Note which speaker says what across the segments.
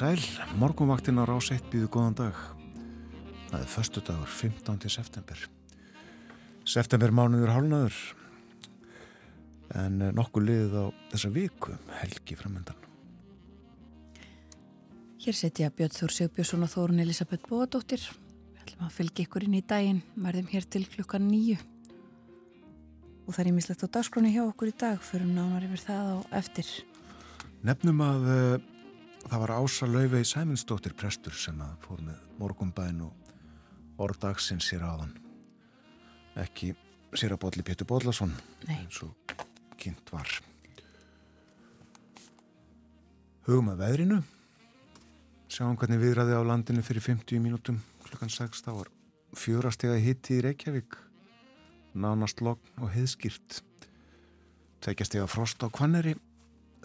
Speaker 1: Sæl, morgunvaktin á rás 1 býðu góðan dag. Það er förstu dagur, 15. september. September mánuður hálnaður, en nokkuð liðið á þessa viku, helgi framöndan.
Speaker 2: Hér setja Björn Þór Sigbjörnsson og Þórun Elisabeth Bóadóttir. Við ætlum að fylgja ykkur inn í daginn, verðum hér til klukkan nýju. Og það er ímislegt á dagskráni hjá okkur í dag, fyrir nánar yfir það á eftir.
Speaker 1: Nefnum að uh, það var Ása Laufey Sæminsdóttir prestur sem að fór með morgumbæn og orðdagsinn sér aðan ekki sér að botli Pétur Bóðlason eins og kynnt var. Hugum að veðrinu. Sjáum hvernig viðræði á landinu fyrir 50 mínútum. Klukkan 6 þá var fjórastega hitti í Reykjavík. Nánast logn og heiðskýrt. Tveikjastega frost á Kvanneri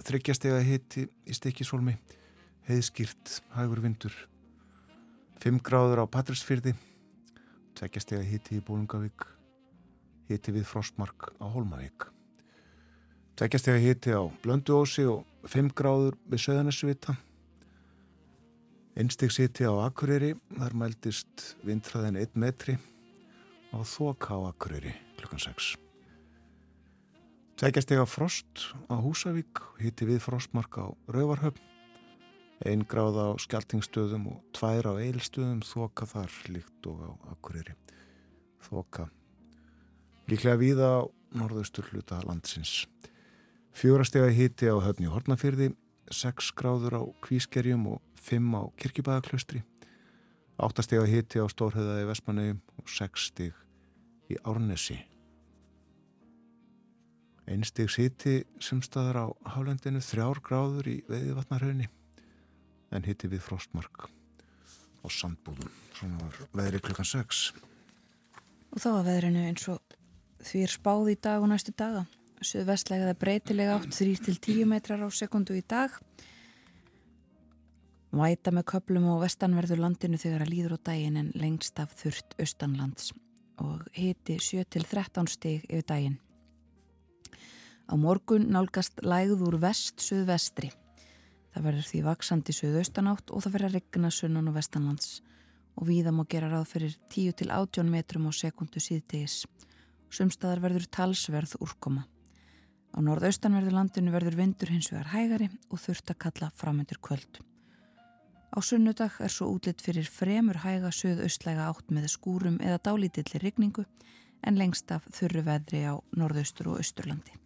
Speaker 1: þryggjastega hitti í Stikisólmi heiðskýrt, hægur vindur. 5 gráður á Patrísfyrði tveggjastega hiti í Bólungavík hiti við Frostmark á Holmavík tveggjastega hiti á Blönduósi og 5 gráður við Söðanesvita einstigs hiti á Akureyri þar mæltist vindræðin 1 metri og þoka á Akureyri klukkan 6 tveggjastega frost á Húsavík hiti við Frostmark á Rauvarhöfn einn gráð á skjaltingstöðum og tvær á eilstöðum þoka þar líkt og á akkurýri þoka líklega víða á norðaustur hluta landsins fjórastega híti á höfni Hortnafyrði sex gráður á Kvískerjum og fimm á Kirkjubæðaklaustri áttastega híti á Stórhauðaði Vestmannegjum og sex stig í Árnesi. Einstigs híti sem staðar á Hálendinu þrjár gráður í Veiðvatnarhaunni en hitti við frostmark á sandbúðum. Svona var veðri klukkan 6
Speaker 2: og þá var veðrinu eins og því er spáð í dag og næstu daga. Suðvestlega eða breytilega átt 3-10 metrar á sekundu í dag. Væta með köplum og vestanverður landinu þegar að líður á daginn en lengst af þurft austanlands. Og hiti 7-13 stig yfir daginn. Á morgun nálgast lægður vest-suðvestri Það verður því vaksandi söðaustanátt og það verður að regna sunnan og vestanlands og víða má gera ráð fyrir 10-18 metrum á sekundu síðtegis. Sumstaðar verður talsverð úrkoma. Á norðaustanverðu landinu verður vindur hins vegar hægari og þurft að kalla framöndur kvöld. Á sunnudag er svo útlitt fyrir fremur hæga söðaustlæga átt með skúrum eða dálítillir rigningu en lengst af þurru veðri á norðaustur og austurlandi.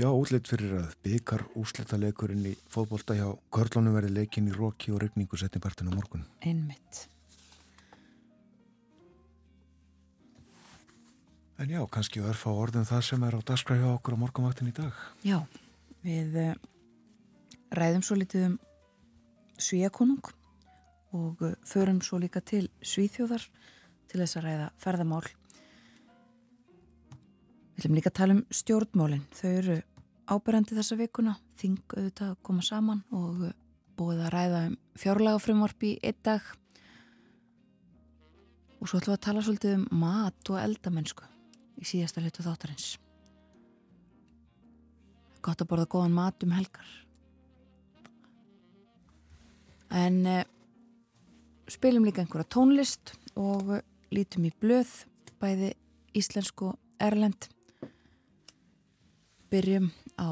Speaker 1: Já, útleitt fyrir að byggar úsletalegurinn í fótbolta hjá Körlónu verði leikin í róki og regningu setnipartinu morgun.
Speaker 2: Einmitt.
Speaker 1: En já, kannski örfa orðin það sem er á dagskræði á okkur á morgunvaktin í dag.
Speaker 2: Já, við uh, ræðum svo litið um svíakonung og uh, förum svo líka til svíþjóðar til þess að ræða ferðamál. Við viljum líka tala um stjórnmálinn. Þau eru áberandi þessa vikuna. Þing auðvitað að koma saman og búið að ræða um fjárlega frumvarp í einn dag. Og svo ætlum við að tala svolítið um mat og eldamennsku í síðasta hlutu þáttarins. Gott að borða góðan mat um helgar. En eh, spilum líka einhverja tónlist og lítum í blöð bæði íslensku erlend. Byrjum á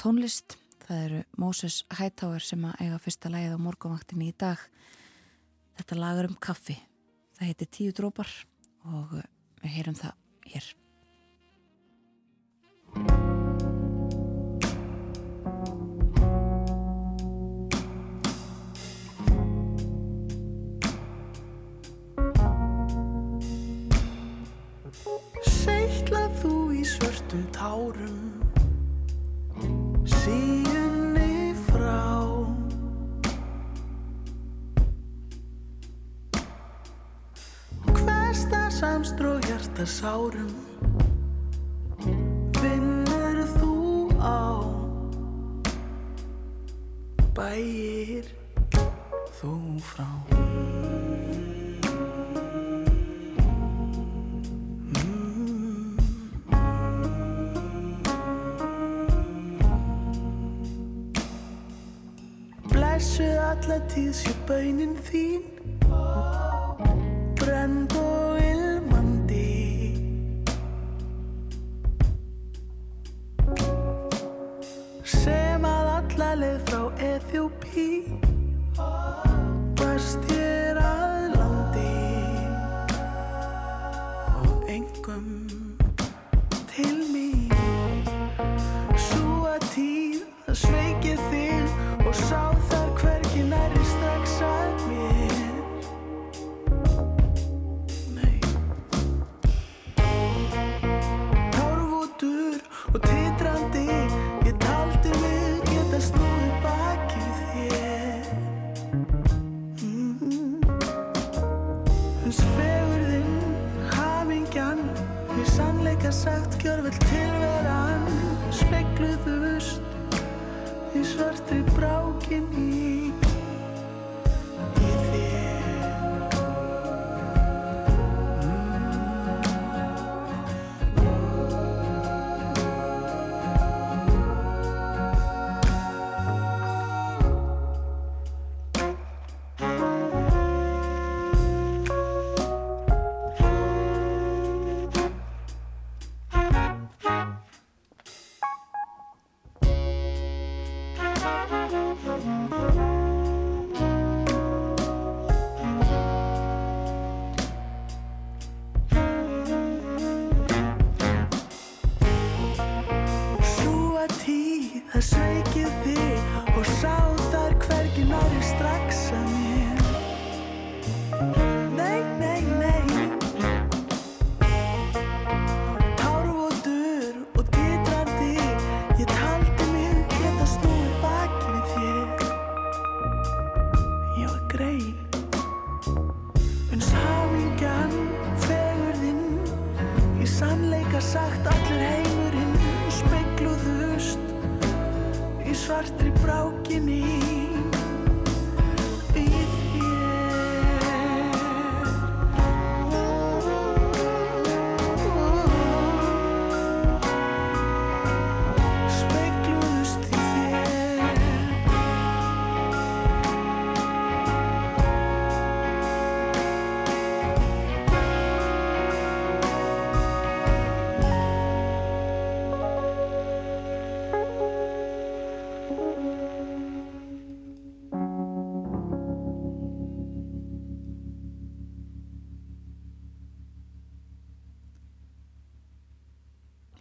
Speaker 2: tónlist. Það eru Moses Hightower sem að eiga fyrsta lægið á morgunvaktinni í dag. Þetta lagar um kaffi. Það heiti Tíu drópar og við heyrum það hér.
Speaker 3: Seitlað þú í svörtum tárum síunni frá. Hvesta samstró hjarta sárum vinnur þú á. Bæir þú frá alla tíð sé baunin þín. Brend og ilmandi. Sem að alla leið frá Eþjópi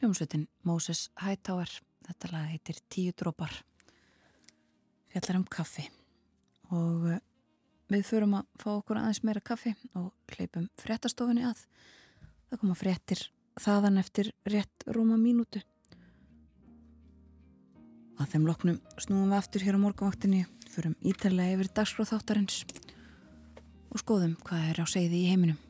Speaker 2: Hljómsveitin Moses Hightower. Þetta lag heitir Tíu drópar fjallar um kaffi. Og eh, við förum að fá okkur aðeins meira kaffi og hleypum fréttastofunni að. Það koma fréttir þaðan eftir rétt rúma mínútu. Að þeim loknum snúum við aftur hér á morgunvaktinni förum ítalega yfir dagskráð þáttarins og skoðum hvað er á segði í heiminum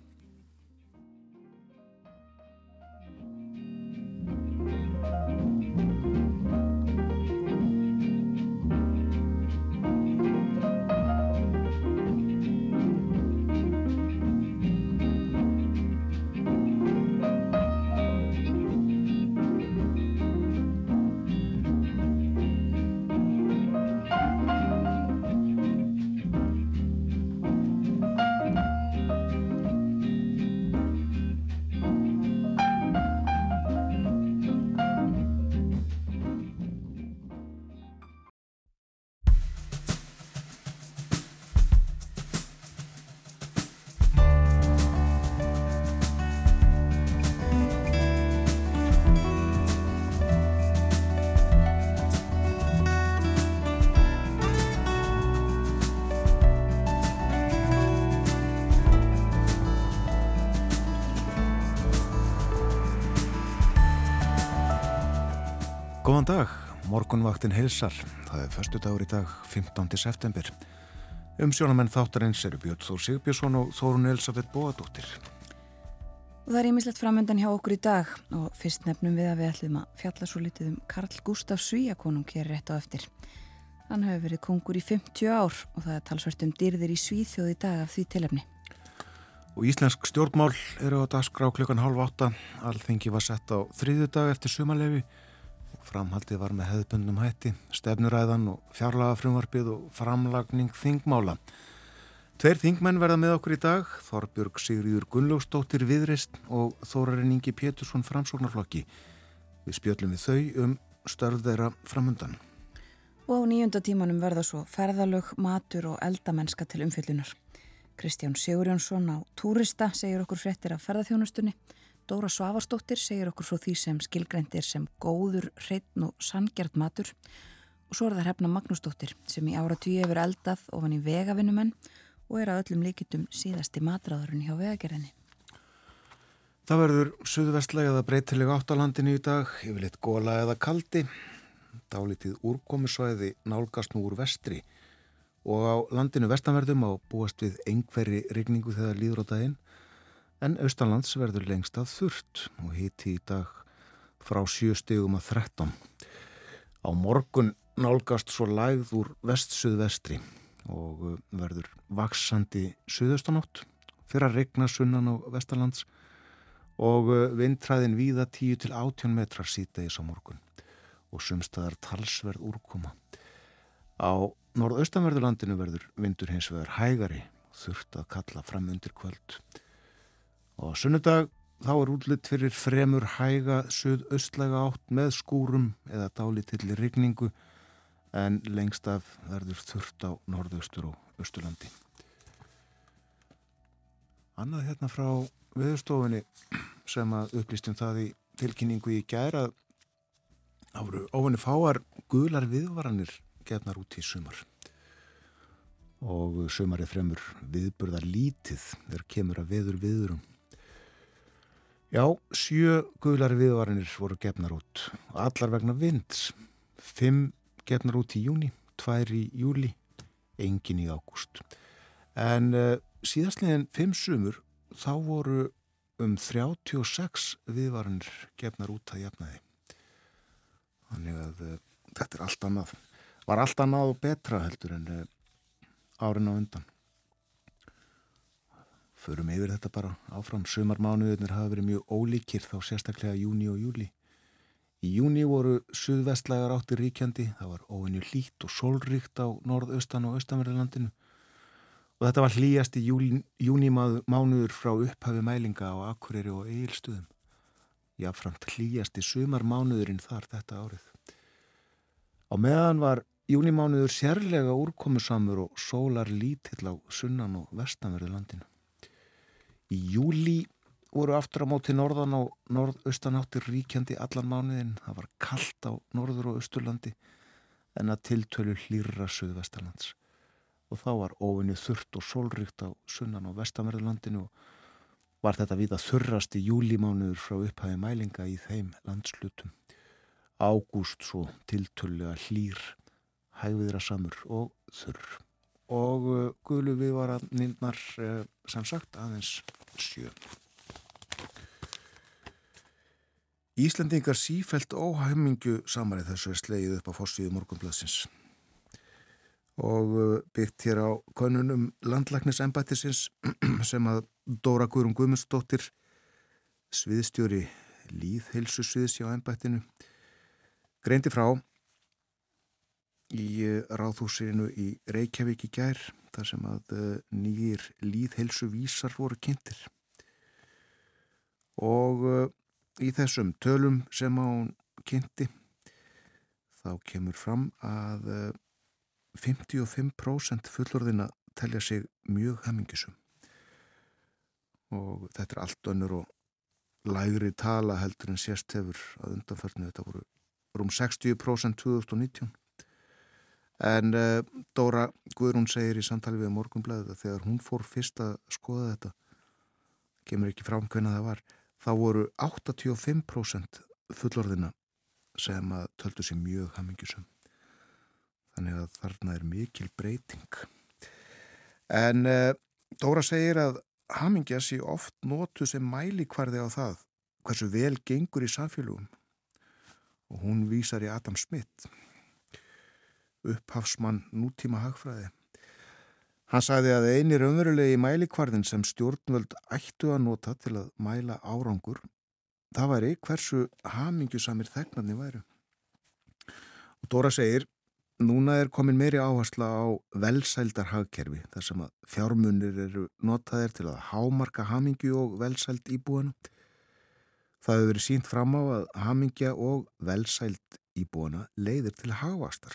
Speaker 1: Góðan dag, morgunvaktin heilsar. Það er förstu dagur í dag, 15. september. Um sjónamenn þáttarins eru Björn Þór Sigbjörnsson og Þórun Elisabeth Bóadóttir.
Speaker 2: Og það er ímislegt framöndan hjá okkur í dag og fyrst nefnum við að við ætlum að fjalla svo litið um Karl Gustaf Svíakonung hér rétt á eftir. Hann hefur verið kongur í 50 ár og það er talsvert um dýrðir í Svíþjóð í dag af því tilefni.
Speaker 1: Og íslensk stjórnmál eru á dagskrá klukkan halv átta. Alþingi var sett á þriðu dag eftir sumarlefi Framhaldið var með hefðbundnum hætti, stefnuræðan og fjárlagafrumvarpið og framlagning þingmála. Tveir þingmenn verða með okkur í dag, Þorbjörg Sigriður Gunnlaugstóttir Viðrist og Þórarinn Ingi Pétursson Framsóknarflokki. Við spjöllum við þau um störð þeirra framundan.
Speaker 2: Og á nýjunda tímanum verða svo ferðalög, matur og eldamennska til umfyllunar. Kristján Sigurjónsson á Túrista segir okkur fréttir af ferðarþjónustunni Dóra Svavarsdóttir segir okkur frá því sem skilgrændir sem góður, hreitn og sangjart matur. Og svo er það hefna Magnúsdóttir sem í ára tíu hefur eldað ofan í vegavinnumenn og er að öllum líkitum síðasti matræðurinn hjá vegagerðinni.
Speaker 1: Það verður suðvestlega eða breytilega átt á landinu í dag, yfirleitt góla eða kaldi, dálítið úrkomisvæði nálgast nú úr vestri. Og á landinu vestanverðum á búast við einhverri rigningu þegar líður á daginn en austanlands verður lengst að þurft og hiti í dag frá 7 stegum að 13. Á morgun nálgast svo lægð úr vest-suðvestri og uh, verður vaksandi suðaustanátt fyrir að regna sunnan á vestalands og uh, vindræðin víða 10 til 18 metrar síðdeis á morgun og sumstaðar talsverð úrkoma. Á norðaustanverðurlandinu verður vindur hins vegar hægari þurft að kalla fram undir kvöld og sunnudag þá er útlitt fyrir fremur hæga söð-östlega átt með skúrum eða dálítilli rigningu en lengst af verður þurft á norðaustur og östurlandi. Annað hérna frá viðstofinni sem að upplýstum það í tilkynningu í gæra þá voru ofinni fáar gular viðvaranir gefnar út í sumar og sumar er fremur viðburðar lítið þegar kemur að viður viðurum Já, sjö guðlar viðvarinir voru gefnar út, allar vegna vinds. Fimm gefnar út í júni, tvær í júli, engin í ágúst. En uh, síðastleginn fimm sumur þá voru um 36 viðvarinir gefnar út að jafnaði. Þannig að uh, þetta er allt annað. Var allt annað og betra heldur en uh, árin á undan förum yfir þetta bara áfram. Sumarmánuðurnir hafa verið mjög ólíkir þá sérstaklega júni og júli. Í júni voru suðvestlægar áttir ríkjandi, það var óinni hlít og sólríkt á norðaustan og austanverðarlandinu og þetta var hlýjast í júnimánuður frá upphafi mælinga á Akureyri og Egilstuðum. Jáframt hlýjast í sumarmánuðurinn þar þetta árið. Á meðan var júnimánuður sérlega úrkomusamur og sólar lítill á sunnan og vestanverðu landinu. Í júli voru aftur á móti norðan og norðaustanáttir ríkjandi allan mánuðin. Það var kallt á norður og austurlandi en að tiltölu hlýra söðvestalands. Og þá var óvinni þurft og sólrygt á sunnan og vestanverðurlandinu og var þetta við að þurrast í júlimánuður frá upphæði mælinga í þeim landslutum. Ágúst svo tiltölu að hlýr, hægviðra samur og þurr. Og uh, guðlu við var að nýndnar uh, sem sagt aðeins sjö. Íslandingar sífælt óhæmingu samarið þessu er sleið upp á fórsíðu morgunblassins og uh, byggt hér á konunum landlagnis embættisins sem að Dóra Guðrún Guðmundsdóttir sviðstjóri líðheilsu sviðs hjá embættinu greindi frá í uh, ráðhúsinu í Reykjavík í gær þar sem að uh, nýjir líðhelsu vísar voru kynntir. Og uh, í þessum tölum sem á kynnti þá kemur fram að 55% uh, fullorðina telja sig mjög hemingisum og þetta er allt önnur og lægri tala heldur en sérst hefur að undanförnu. Þetta voru rúm 60% 2019 En uh, Dóra Guðrún segir í samtali við morgunblæðu að þegar hún fór fyrst að skoða þetta, kemur ekki fram hvernig það var, þá voru 85% fullorðina sem að töldu sér mjög hamingjusum. Þannig að þarna er mikil breyting. En uh, Dóra segir að hamingja sé oft nótu sem mæli hverði á það hversu vel gengur í samfélugum og hún vísar í Adam Smith upphafsmann nútíma hagfræði. Hann sagði að einir umverulegi mælikvarðin sem stjórnvöld ættu að nota til að mæla árangur, það væri hversu hamingjusamir þegnarni væru. Og Dóra segir, núna er komin meiri áhersla á velsældar hagkerfi þar sem að fjármunir eru notaðir til að hámarka hamingju og velsæld íbúana. Það hefur verið sínt fram á að hamingja og velsæld íbúana leiðir til hagvastar.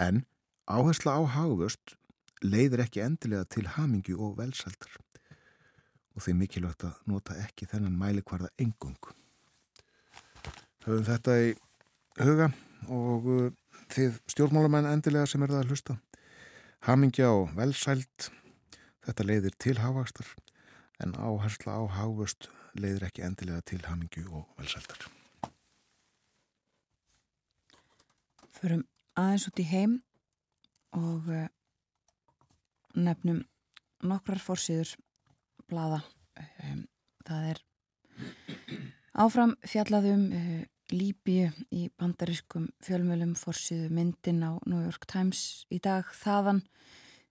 Speaker 1: En áhersla á hagvöst leiðir ekki endilega til hamingju og velsældar. Og því mikilvægt að nota ekki þennan mælikvarða engung. Höfum þetta í huga og uh, þið stjórnmálamenn endilega sem er það að hlusta. Hamingja og velsælt, þetta leiðir til hávastar en áhersla á hávöst leiðir ekki endilega til hamingju og velsæltar.
Speaker 2: Förum aðeins út í heim og uh, nefnum nokkrar fórsýður blada. Um, það er áfram fjallaðum uh, Líbíu í bandarískum fjölmjölum fórsýðu myndin á New York Times í dag þaðan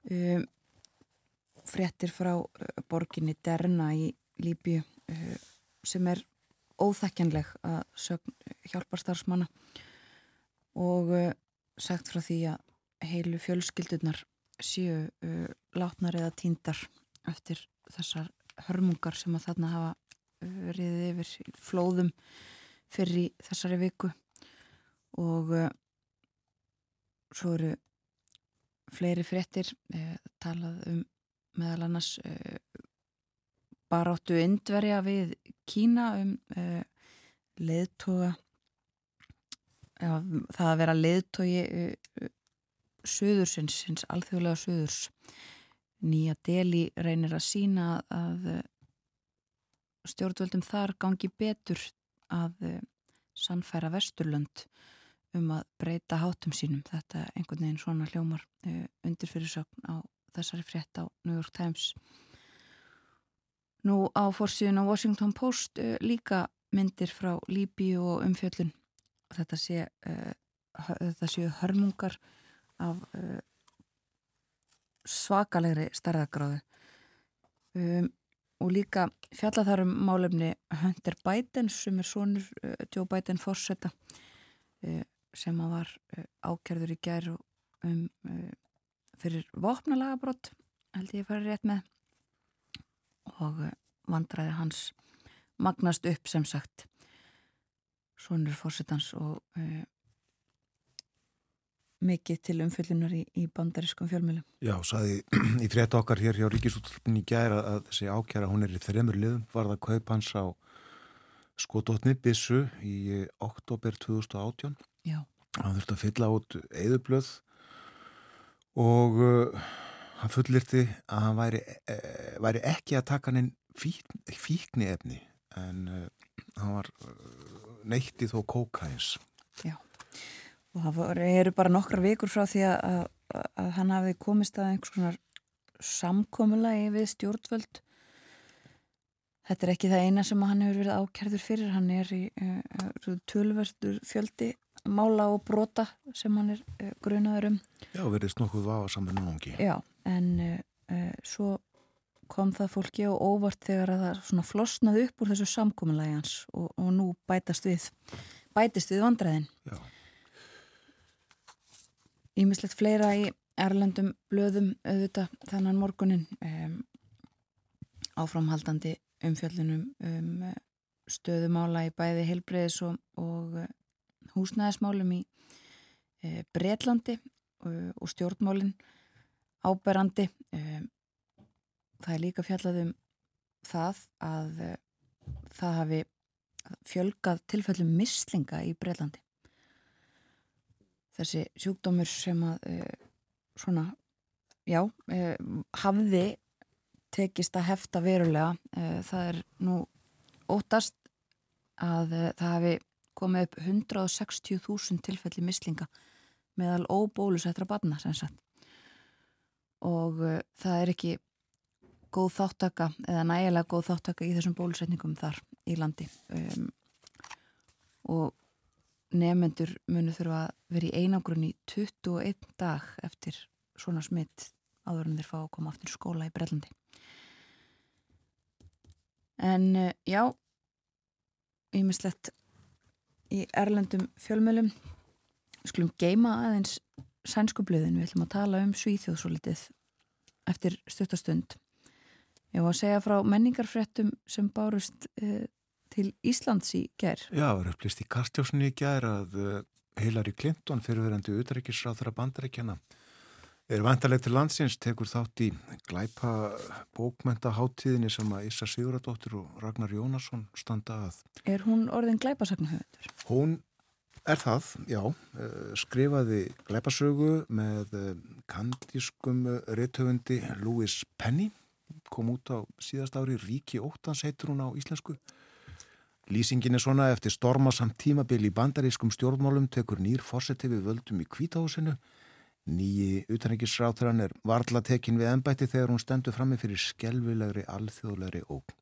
Speaker 2: um, fréttir frá borginni Derna í Líbíu uh, sem er óþækjanleg að sögn hjálparstarfsmanna og uh, sagt frá því að heilu fjölskyldunar séu uh, látnar eða tíndar eftir þessar hörmungar sem að þarna hafa uh, riðið yfir flóðum fyrir þessari viku. Og uh, svo eru fleiri fréttir uh, talað um meðal annars uh, baráttu indverja við Kína um uh, leðtoga ja, það að vera leðtogi uh, söðursins, hins alþjóðlega söðurs nýja deli reynir að sína að stjórnvöldum þar gangi betur að uh, sannfæra Vesturlönd um að breyta hátum sínum. Þetta er einhvern veginn svona hljómar undir fyrirsögn á þessari frétt á New York Times. Nú á fórsíðun á Washington Post líka myndir frá Líbíu og umfjöllun. Þetta sé, þetta séu hörmungar af svakalegri starðagráðu. Um, og líka fjalla þar um málefni Hunter Biden sem er sonur uh, Joe Biden fórsetta sem að var ákjörður í gær um, fyrir vopnalagabrott held ég að fara rétt með og vandræði hans magnast upp sem sagt sonur fórsetans og mikið til umfyllunar í, í bandariskum fjölmjölum.
Speaker 1: Já, saði í frétt okkar hér hjá Ríkisúttalpun í gæra að þessi ákjara, hún er í þremur liðum, var það kaup hans á skototni Bissu í oktober 2018.
Speaker 2: Já.
Speaker 1: Hann þurfti að fylla út eðublöð og uh, hann fullirti að hann væri, e, væri ekki að taka hann fík, fíkni efni en uh, hann var neitti þó kókains.
Speaker 2: Já. Og það eru bara nokkra vikur frá því að, að, að hann hafi komist að einhvers konar samkomulagi við stjórnvöld. Þetta er ekki það eina sem hann hefur verið ákjærður fyrir. Hann er í uh, tölverður fjöldi mála og brota sem hann er uh, grunaður um.
Speaker 1: Já, verðist nokkuð vafa saman náðungi
Speaker 2: Já, en uh, svo kom það fólki og óvart þegar að það svona flosnaði upp úr þessu samkomulagi hans og, og nú bætast við bætist við vandræðin Ímislegt fleira í erlendum blöðum auðvitað þannan morgunin um, áframhaldandi umfjöllunum um uh, stöðumála í bæði heilbreyðis og, og uh, húsnæðismálum í uh, Breitlandi uh, og stjórnmálin áberandi. Um, það er líka fjallað um það að uh, það hafi fjölgað tilfellum mislinga í Breitlandi þessi sjúkdómur sem að uh, svona, já, uh, hafði tekist að hefta verulega. Það er nú ótast að það hafi komið upp 160.000 tilfelli mislinga meðal óbólusettra barna. Og það er ekki góð þáttaka eða nægilega góð þáttaka í þessum bólusetningum þar í landi. Um, og nefnendur munu þurfa að vera í einangrun í 21 dag eftir svona smitt áður en þeir fá að koma aftur skóla í Brellandi. En eh, já, ímislegt í erlendum fjölmjölum skulum geima aðeins sænsku blöðin, við ætlum að tala um Svíþjóð svo litið eftir stuttastund. Ég var að segja frá menningarfrettum sem bárust uh, til Íslands í ger.
Speaker 1: Já, það er upplýst í Kastjósni í ger að uh, Hillary Clinton fyrirverandi utrækisráð þeirra bandarækjana er vantarleg til landsins, tekur þátt í glæpa bókmentaháttíðinni sem að Issa Siguradóttir og Ragnar Jónasson standa að.
Speaker 2: Er hún orðin glæpasagnahöfundur?
Speaker 1: Hún er það, já, eh, skrifaði glæpasögu með kandískum réttöfundi Louis Penny, kom út á síðast ári, Ríki Óttans heitur hún á íslensku. Lýsingin er svona eftir stormasamt tímabil í bandarískum stjórnmálum tekur nýr fórseti við völdum í kvítahúsinu Nýji utanækisráþurann er varla tekin við ennbætti þegar hún stendur frammi fyrir skelvilegri alþjóðlegri ógn.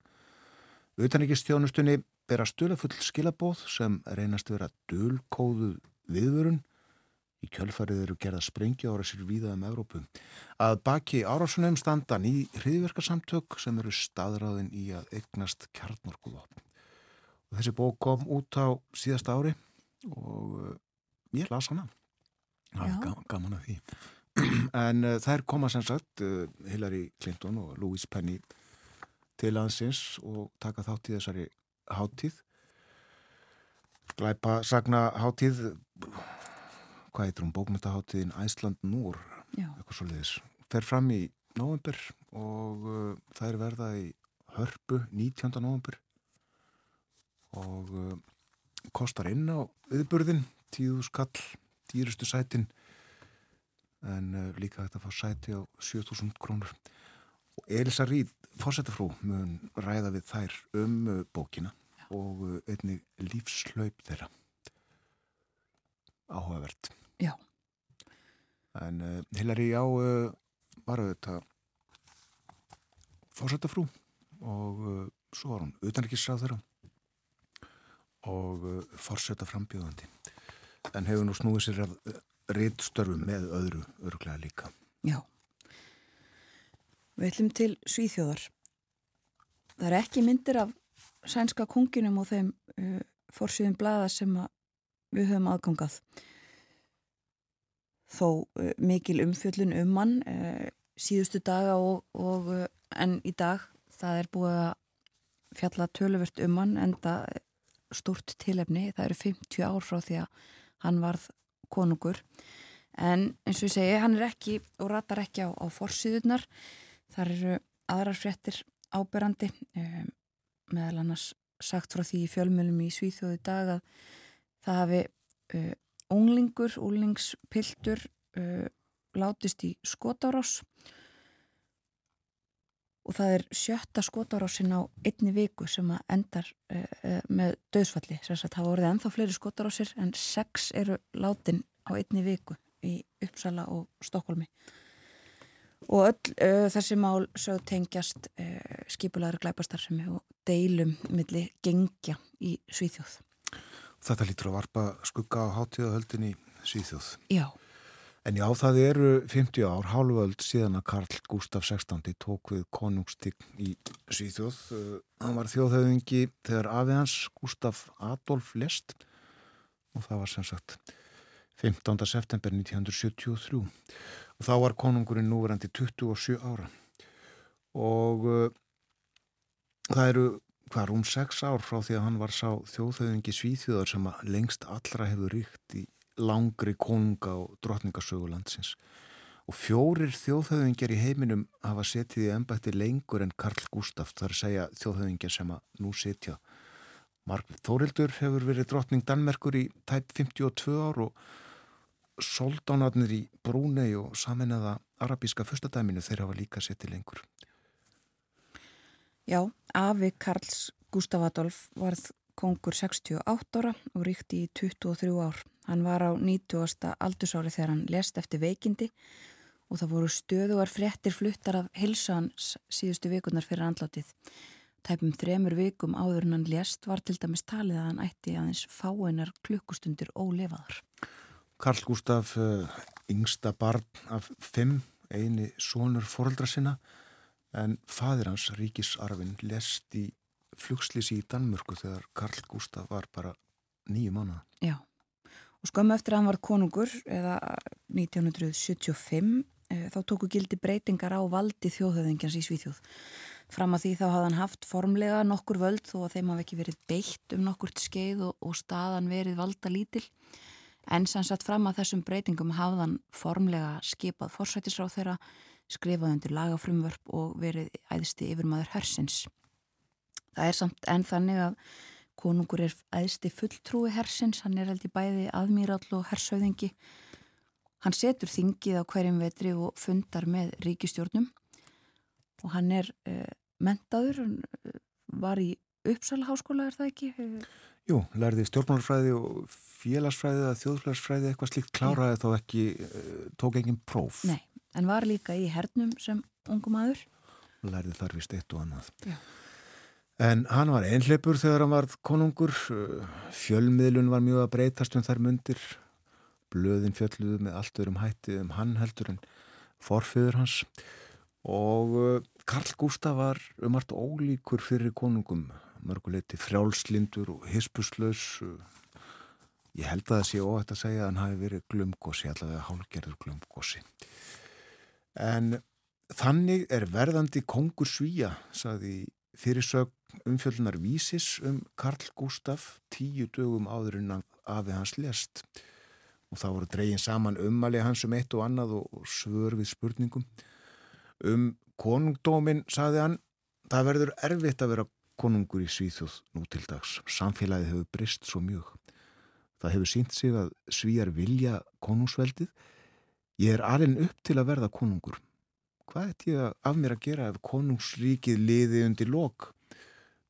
Speaker 1: Utanækistjónustunni ber að stula full skilabóð sem reynast vera dölkóðu viðvörun. Í kjölfarið eru gerða sprengja ára sér víða um Evrópu. Að baki árásunum standa ný hriðverkarsamtök sem eru staðráðin í að eignast kjarnorkuðvapn. Þessi bók kom út á síðasta ári og eh, ég las hana það er gaman, gaman að því en uh, þær koma sem sagt uh, Hillary Clinton og Louise Penny til aðsins og taka þátt í þessari háttíð glæpa sagna háttíð hvað heitur hún, bókmyndaháttíðin Æsland Núr eitthvað svo leiðis, fer fram í november og uh, það er verða í hörpu 19. november og kostar inn á viðburðin tíðu skall dýrustu sætin en uh, líka þetta fá sæti á 7000 krónur og Elisa Ríð, fórsetafrú mun ræða við þær um uh, bókina Já. og uh, einnig lífslaup þeirra áhugavert
Speaker 2: Já
Speaker 1: en Hilari á var auðvitað fórsetafrú og svo var hún utanrikisráð þeirra og fórseta frambjöðandi en hefur nú snúið sér af eh, rittstörfum með öðru örglega líka.
Speaker 2: Já. Við ætlum til Svíþjóðar. Það er ekki myndir af sænska konginum og þeim uh, fórsýðum blada sem við höfum aðgangað. Þó uh, mikil umfjöllun um mann uh, síðustu daga og, og en í dag. Það er búið að fjalla töluvert um mann en það stort tilefni. Það eru 50 ár frá því að hann varð konungur. En eins og ég segi, hann er ekki og ratar ekki á, á forsiðunar þar eru aðrar fréttir áberandi meðal annars sagt frá því fjölmjölum í Svíþjóði dag að það hafi unglingur, unglingspiltur uh, látist í skotárás. Og það er sjötta skotarásin á einni viku sem að endar uh, uh, með döðsfalli það voruð ennþá fleiri skotarásir en sex eru látin á einni viku í Uppsala og Stokkólmi og öll uh, þessi mál sög tengjast skipulaður glæpastarsemi og deilum milli gengja í Svíþjóð
Speaker 1: Þetta lítur að varpa skugga á hátíðahöldin í Svíþjóð
Speaker 2: Já
Speaker 1: En já, það eru 50 ár, hálföld síðan að Karl Gustaf XVI tók við konungstign í Svíþjóð. Uh, hann var þjóðhauðingi þegar afið hans Gustaf Adolf lest og það var sem sagt 15. september 1973 og þá var konungurinn núverandi 27 ára og uh, það eru hvað rúm 6 ár frá því að hann var sá þjóðhauðingi Svíþjóðar sem að lengst allra hefur ríkt í langri konunga og drotningasögulandsins og fjórir þjóðhauðingjar í heiminum hafa setið í ennbætti lengur en Karl Gustaf þar að segja þjóðhauðingjar sem að nú setja Margrit Þórildur hefur verið drotning Danmerkur í tæp 52 ár og soldánarnir í Brúnei og saminnaða arabíska fyrstadæminu þeir hafa líka setið lengur
Speaker 2: Já, Afi Karls Gustaf Adolf varð kongur 68 ára og ríkti í 23 ár Hann var á 90. aldursári þegar hann lest eftir veikindi og það voru stöðuar frettir fluttar af hilsans síðustu vikunar fyrir andlátið. Tæpum þremur vikum áður hann lest var til dæmis talið að hann ætti aðeins fáeinar klukkustundir ólefaðar.
Speaker 1: Karl Gustaf, uh, yngsta barn af fimm, eini sonur fóröldra sinna en fadir hans, ríkisarfin, lest í flugslýsi í Danmörku þegar Karl Gustaf var bara nýju mánuða.
Speaker 2: Já Og skömmu eftir að hann var konungur, eða 1975, eh, þá tóku gildi breytingar á valdi þjóðhauðingjans í Svíþjóð. Fram að því þá hafði hann haft formlega nokkur völd þó að þeim hafi ekki verið beitt um nokkurt skeið og, og staðan verið valda lítil. En sannsagt fram að þessum breytingum hafði hann formlega skipað forsætisráð þeirra, skrifað undir lagafrumvörp og verið æðsti yfirmaður hersins. Það er samt enn þannig að konungur er æðsti fulltrúi hersins, hann er held í bæði aðmýrall og hersauðingi. Hann setur þingið á hverjum vetri og fundar með ríkistjórnum og hann er uh, mentaður, hann uh, var í Uppsala háskóla, er það ekki?
Speaker 1: Jú, lærði stjórnmálfræði og félagsfræði eða þjóðfélagsfræði eitthvað slíkt kláraði þó ekki, uh, tók engin próf.
Speaker 2: Nei, en var líka í hernum sem ungum aður.
Speaker 1: Lærði þar vist eitt og annað.
Speaker 2: Já.
Speaker 1: En hann var einhleipur þegar hann var konungur, fjölmiðlun var mjög að breytast um þær mundir, blöðin fjölluðu með allt öðrum hætti um hann heldur en forföður hans og Karl Gustaf var um allt ólíkur fyrir konungum, mörguleiti frjálslindur og hispuslaus, ég held að það sé óhætt að segja að hann hafi verið glumgósi, allavega hálgerður glumgósi. En þannig er verðandi kongur svíja, saði fyrirsög umfjöldunar vísis um Karl Gustaf tíu dögum áður en afi hans lest og þá voru dregin saman umali hans um eitt og annað og svör við spurningum. Um konungdómin saði hann það verður erfitt að vera konungur í Svíþjóð nú til dags. Samfélagið hefur brist svo mjög. Það hefur sínt sig að svíjar vilja konungsveldið ég er alveg upp til að verða konungur. Hvað ætti ég af mér að gera ef konungsríkið liði undir lok?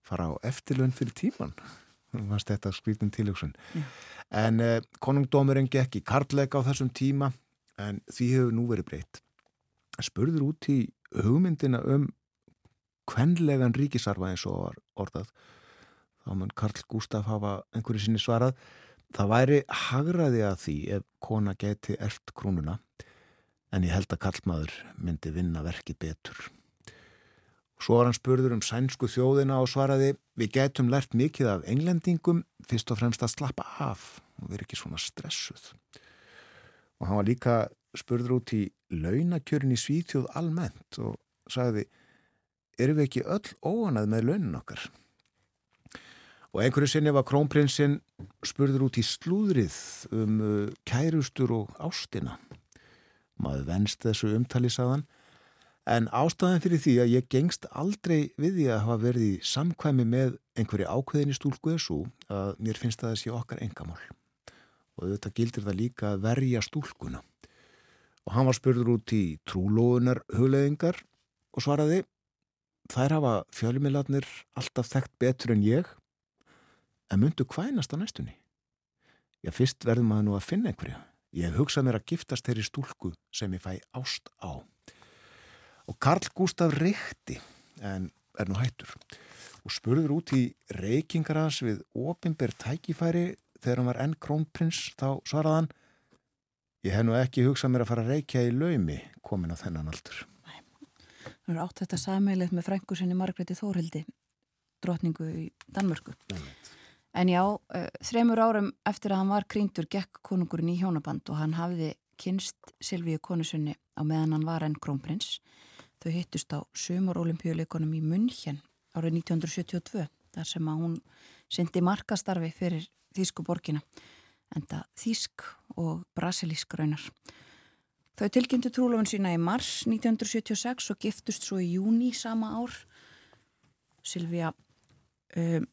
Speaker 1: Fara á eftirlun fyrir tíman fannst þetta skrítin tiljóksun
Speaker 2: Já.
Speaker 1: en eh, konungdómurinn gekk í kartleika á þessum tíma en því hefur nú verið breytt. Spurður út í hugmyndina um kvenlegan ríkisarfa eins og var orðað þá mun Karl Gustaf hafa einhverju sinni svarað það væri hagraði að því ef kona geti ert krúnuna en ég held að kallmaður myndi vinna verki betur. Svo var hann spurður um sænsku þjóðina og svaraði við getum lært mikið af englendingum fyrst og fremst að slappa af og vera ekki svona stressuð. Og hann var líka spurður út í launakjörin í Svíþjóð almennt og sagði erum við ekki öll óanað með launin okkar? Og einhverju sinni var krónprinsinn spurður út í slúðrið um uh, kærustur og ástina. Maður venst þessu umtali saðan en ástæðan fyrir því að ég gengst aldrei við því að hafa verið í samkvæmi með einhverju ákveðinni stúlku er svo að mér finnst það að sé okkar engamál og þetta gildir það líka að verja stúlkuna. Og hann var spurður út í trúlóunar hugleðingar og svaraði þær hafa fjölmiðlarnir alltaf þekkt betur en ég en myndu kvænast á næstunni já fyrst verðum maður nú að finna einhverja Ég hugsa mér að giftast þeirri stúlku sem ég fæ ást á. Og Karl Gustaf reykti, en er nú hættur, og spurður út í reykingarans við opimber tækifæri þegar hann var enn krónprins, þá svaraðan, ég hef nú ekki hugsað mér að fara að reykja í laumi komin á þennan aldur.
Speaker 2: Það er átt þetta sammeilið með frængu sinni Margreði Þórhildi, drotningu í Danmörku.
Speaker 1: Nei.
Speaker 2: En já, uh, þremur árum eftir að hann var krýndur gekk konungurinn í hjónaband og hann hafði kynst Silvíu konusunni á meðan hann var enn krónprins. Þau hittust á sumar-olimpíuleikonum í München árið 1972 þar sem að hún syndi markastarfi fyrir Þísku borgina enda Þísk og Brasilísk raunar. Þau tilkynntu trúlofun sína í mars 1976 og giftust svo í júni sama ár. Silvíu um,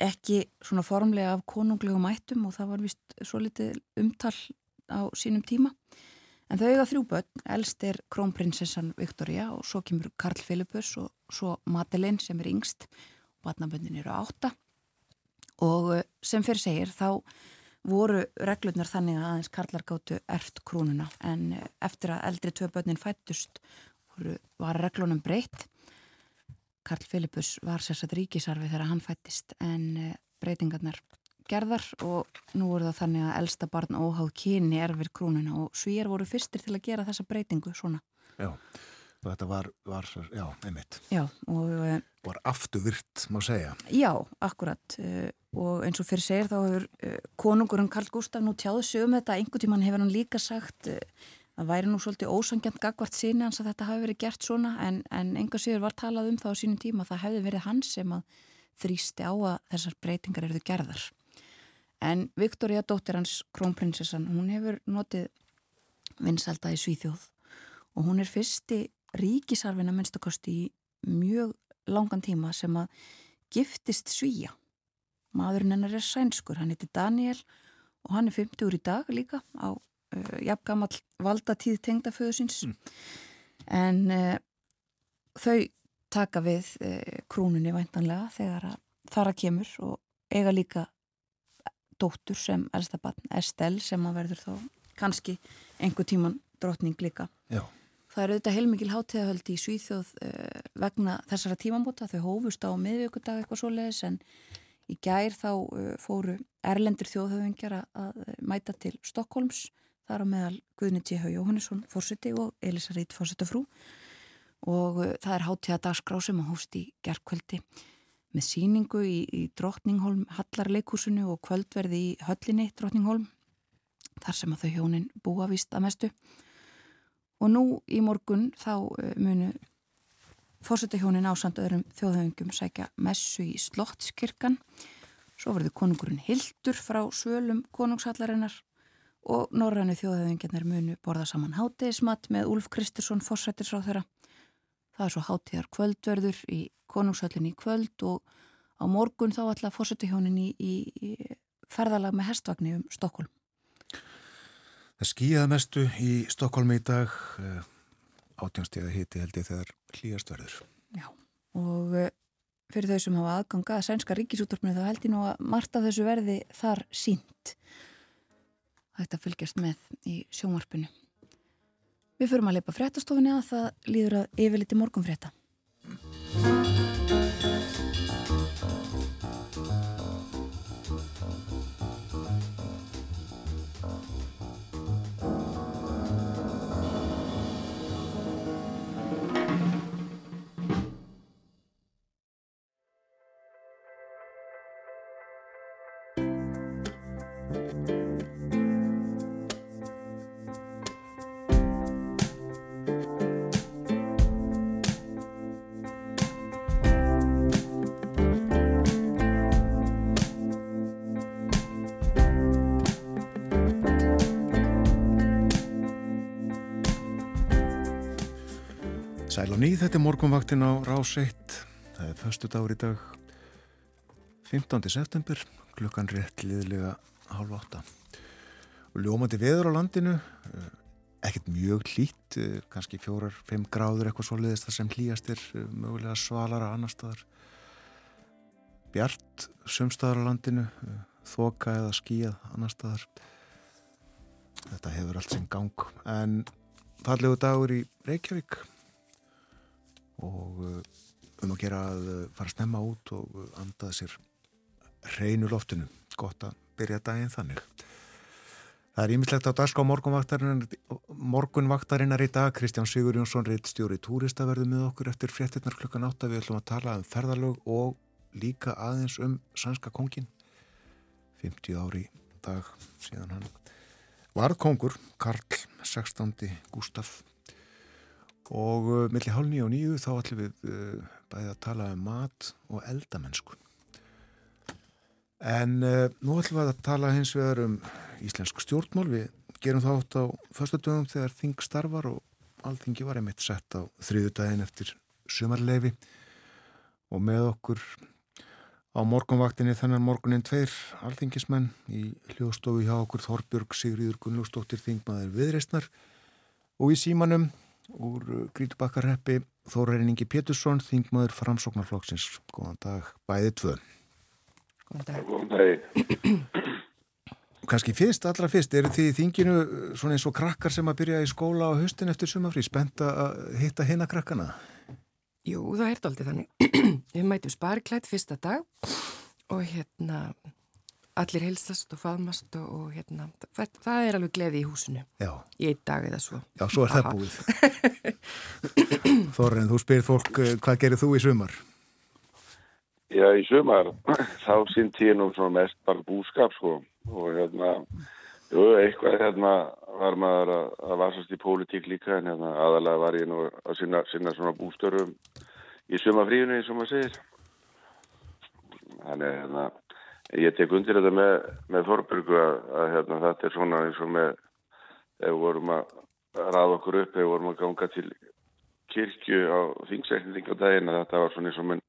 Speaker 2: ekki svona formlega af konunglegum ættum og það var vist svo litið umtal á sínum tíma. En þau eiga þrjú börn, elst er krónprinsessan Viktoria og svo kemur Karl Filippus og svo Madeleine sem er yngst og barnaböndin eru átta. Og eh, sem fyrir segir þá voru reglurnar þannig að aðeins Karlar gáttu erft krúnuna en eh, eftir að eldri tvö börnin fættust voru, var reglunum breytt Karl Filippus var sérsagt ríkisarfi þegar hann fættist en eh, breytingarnar gerðar og nú er það þannig að elsta barn óháð kyni erfir krúnuna og svíjar voru fyrstir til að gera þessa breytingu svona.
Speaker 1: Já, og þetta var, var já, einmitt.
Speaker 2: Já, og... Uh,
Speaker 1: var afturvirt, má segja.
Speaker 2: Já, akkurat uh, og eins og fyrir segir þá hefur konungurinn Karl Gustaf nú tjáðu sig um þetta einhvern tíman hefur hann líka sagt að væri nú svolítið ósangjant gagvart síni hans að þetta hafi verið gert svona en, en enga sigur var talað um það á sínum tíma það hefði verið hans sem að þrýsti á að þessar breytingar eruðu gerðar. En Viktoria, dóttir hans, krónprinsessan, hún hefur notið vinsalda í Svíþjóð og hún er fyrsti ríkisarfina minnstakosti í mjög langan tíma sem að giftist svíja. Maðurinn hennar er sænskur, hann heiti Daniel og hann er 50 úr í dag líka á uh, jafngamall valdatíð tengdaföðu síns mm. en uh, þau taka við uh, krúnunni væntanlega þegar að þara kemur og eiga líka dóttur sem elsta barn, Estelle sem að verður þá kannski einhver tíman drotning líka.
Speaker 1: Já.
Speaker 2: Það eru auðvitað heilmikil hátíðahöldi í Svíþjóð vegna þessara tímambóta. Þau hófust á miðvíkudag eitthvað svo leiðis en í gær þá fóru erlendur þjóðhauðingjar að mæta til Stokkólms. Það er á meðal Guðni T.H. Jóhannesson fórsiti og Elisa Rít fórsetafrú og uh, það er hátíðadagsgrá sem að hófst í gerðkvöldi með síningu í, í Drottningholm Hallarleikúsinu og kvöldverði í höllinni Drottningholm þar sem að þau hjónin búa vist að mestu og nú í morgun þá eh, munu fórsetahjónin ásand öðrum þjóðhauðingum sækja messu í Slottskirkjan svo verður konungurinn Hildur frá svölum konungshallarinnar og norrænu þjóðhauðingarnir munu borða saman hátegismat með Úlf Kristursson fórsættisráð þeirra það er svo hátíðar kvöldverður í konungshöllinni í kvöld og á morgun þá ætla fórsetahjónin í, í, í ferðalag með hestvagni um Stokkólm
Speaker 1: Það skýjaði mestu í Stokkólmi í dag, eh, átjánstíða hiti held ég þegar hlýjast verður.
Speaker 2: Já, og eh, fyrir þau sem hafa aðganga að sænska ríkisúttorfni þá held ég nú að margt af þessu verði þar sínt. Þetta fylgjast með í sjónvarpinu. Við förum að leipa fréttastofinni að það líður að yfirliti morgunfrétta.
Speaker 1: Sæl og nýð, þetta er morgunvaktin á Rás 1. Það er förstu dagur í dag, 15. september, klukkan rétt liðlega hálf átta. Og ljómandi veður á landinu, eh, ekkert mjög hlýtt, eh, kannski fjórar, fimm gráður eitthvað svo liðist það sem hlýjast er eh, mögulega svalara annar staðar. Bjart sumstaðar á landinu, þoka eða skíjað annar staðar. Þetta hefur allt sem gang, en fallegu dagur í Reykjavík og uh, um að gera að uh, fara að snemma út og uh, andaða sér hreinu loftinu. Gott að byrja daginn þannig. Það er ímislegt á dagská morgunvaktarinnar í dag. Kristján Sigur Jónsson, reittstjóri túrista verður með okkur eftir fréttinnar klukkan 8. Við ætlum að tala um ferðarlög og líka aðeins um sannska kongin. 50 ári dag síðan hann varð kongur, Karl 16. Gustaf og uh, millir hálf nýju og nýju þá ætlum við uh, bæðið að tala um mat og eldamennsku. En uh, nú ætlum við að tala hins vegar um íslensk stjórnmál. Við gerum þátt á förstu dögum þegar þing starfar og alþingi var einmitt sett á þriðu daginn eftir sumarleifi og með okkur á morgunvaktinni þennan morgunin tveir alþingismenn í hljóðstofu hjá okkur Þorbjörg Sigriður Gunnlúsdóttir Þingmaður Viðreistnar og í símanum úr uh, Grítubakkarreppi Þórarinningi Pétursson, þingmaður framsóknarflokksins. Góðan dag, bæðið tvö.
Speaker 4: Góðan dag. Góðan dag.
Speaker 1: Kanski fyrst, allra fyrst, eru því þinginu uh, svona eins og krakkar sem að byrja í skóla á höstin eftir sumafrí, spennt að hitta hinn að krakkana?
Speaker 5: Jú, það er aldrei þannig. Við mætum sparklætt fyrsta dag og hérna allir heilsast og faðmast og, og hérna, það, það er alveg gleði í húsinu
Speaker 1: Já.
Speaker 5: í einn dag eða svo.
Speaker 1: Já, svo er Aha. það búið. Þorren, þú spyrir fólk, eh, hvað gerir þú í sumar?
Speaker 4: Já, í sumar, þá sýnt ég nú svona mest bara búskap, sko, og hérna, jú, eitthvað hérna var maður að, að vasast í pólitík líka, en hérna aðalega var ég nú að sinna, sinna svona bústörum í sumafríðinu, eins og maður segir. Þannig, hérna, ég tek undir þetta með, með Þorburgu að, að hérna, þetta er svona eins og með ef við vorum að ræða okkur upp ef við vorum að ganga til kirkju á þingsetning á daginn að þetta var svona eins og mann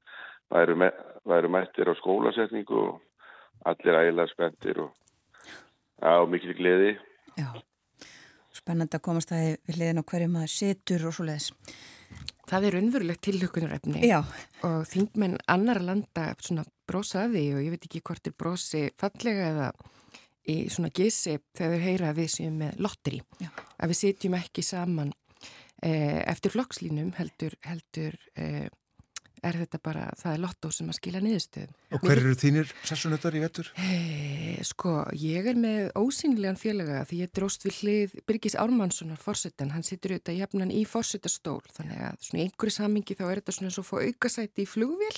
Speaker 4: væru, me, væru mættir á skólasetningu og allir ægilega spenntir og á mikil gleði.
Speaker 2: Já, spennand að komast að við hliðin á hverju maður situr og svo leiðis
Speaker 5: Það er unverulegt tilhugunarefni og þingmenn annar landa svona brosaði og ég veit ekki hvort er brosi fallega eða í svona gísi þegar þau heyra að við séum með lotteri. Að við sitjum ekki saman eh, eftir flokkslínum heldur, heldur eh, er þetta bara, það er lottó sem að skila niðurstöðum.
Speaker 1: Og hver eru þínir sessunötar í vettur?
Speaker 5: E, sko, ég er með ósynlegan félaga því ég dróst við hlið Birgis Ármannssonar fórsetan, hann situr auðvitað jafnan í fórsetastól, þannig að svona einhverju samingi þá er þetta svona eins og fóð aukasæti í flugvél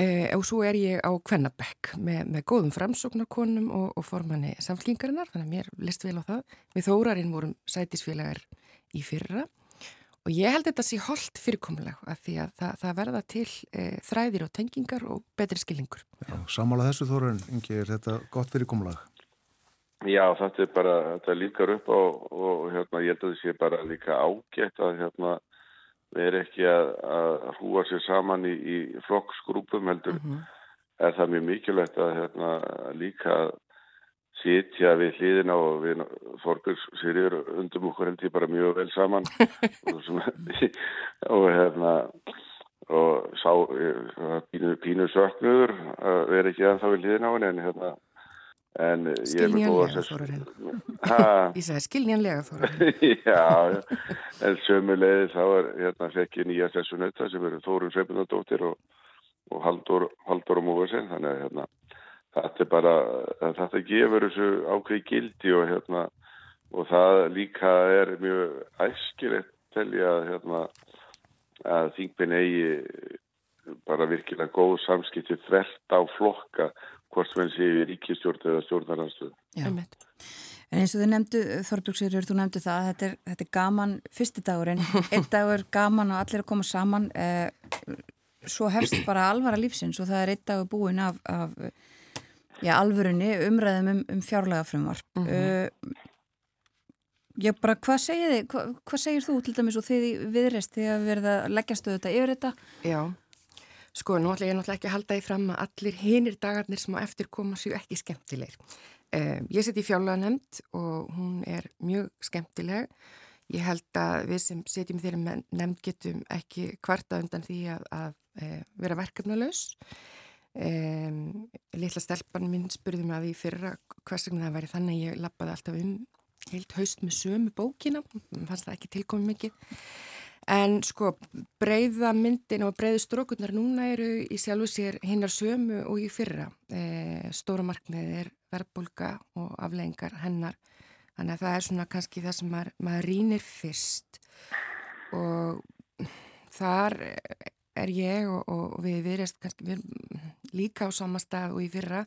Speaker 5: e, og svo er ég á Kvennabekk með, með góðum framsóknarkonum og, og formanni samflingarinnar, þannig að mér list vel á það. Við þórarinn vorum sætisfélagar í fyrra Og ég held þetta sé holdt fyrirkomuleg að því að það, það verða til e, þræðir og tengingar og betri skilningur.
Speaker 1: Já, samála þessu þórun, Ingi, er þetta gott fyrirkomuleg?
Speaker 4: Já, þetta er bara, þetta líkar upp á, og hérna, ég held að þetta sé bara líka ágætt að hérna, erum ekki að, að hrúa sér saman í, í flokksgrúpum heldur, mm -hmm. er það mjög mikilvægt að hérna, líka sitja við hlýðina og við Þorbjörns Sýriður undum okkur held ég bara mjög vel saman og, svona, og hérna og sá pínu, pínu söknuður að vera ekki að það við hlýðina á henni en hérna
Speaker 5: skilnjanlega þorurinn ég sagði skilnjanlega þorurinn
Speaker 4: já, já en sömulegði þá er hérna fekk ég nýja sessunauta sem eru Þórun Sveipundardóttir og, og Haldur, Haldur og Múversen þannig að hérna þetta er bara, þetta gefur þessu ákveði gildi og hérna og það líka er mjög æskilegt telja hérna að þingpinn eigi bara virkilega góð samskipti þvert á flokka hvort sem í ríkistjórn eða stjórnarhansstuð.
Speaker 2: Já, en eins og þau nefndu, Þorbjörgsverður, þú nefndu það þetta er, þetta er gaman fyrsti dagurinn einn dagur gaman og allir að koma saman eh, svo hefst bara alvara lífsins og það er einn dagur búin af, af já, alvörunni umræðum um, um fjárlega frumvarp mm -hmm. uh, ég bara, hvað segir þið hvað, hvað segir þú til dæmis og þið viðreist þegar við verðum að leggjast auðvitað yfir þetta?
Speaker 5: Já, sko, nú ætla ég náttúrulega ekki að halda því fram að allir hinir dagarnir sem á eftir koma séu ekki skemmtilegir. Uh, ég seti í fjárlega nefnd og hún er mjög skemmtileg. Ég held að við sem setjum þeirri nefnd getum ekki kvarta undan því að, að, uh, vera verkefnulegs Um, litla stelpan minn spurði mig að því fyrra hvers vegna það væri þannig að ég lappaði alltaf um heilt haust með sömu bókina. Fannst það ekki tilkomið mikið en sko breyða myndin og breyðu strókurnar núna eru í sjálfu sér hinnar sömu og í fyrra. E, stóra markmið er verðbólka og afleggingar hennar. Þannig að það er svona kannski það sem maður, maður rínir fyrst. Og þar er ég og, og við viðreist kannski við líka á sama stað og í fyrra.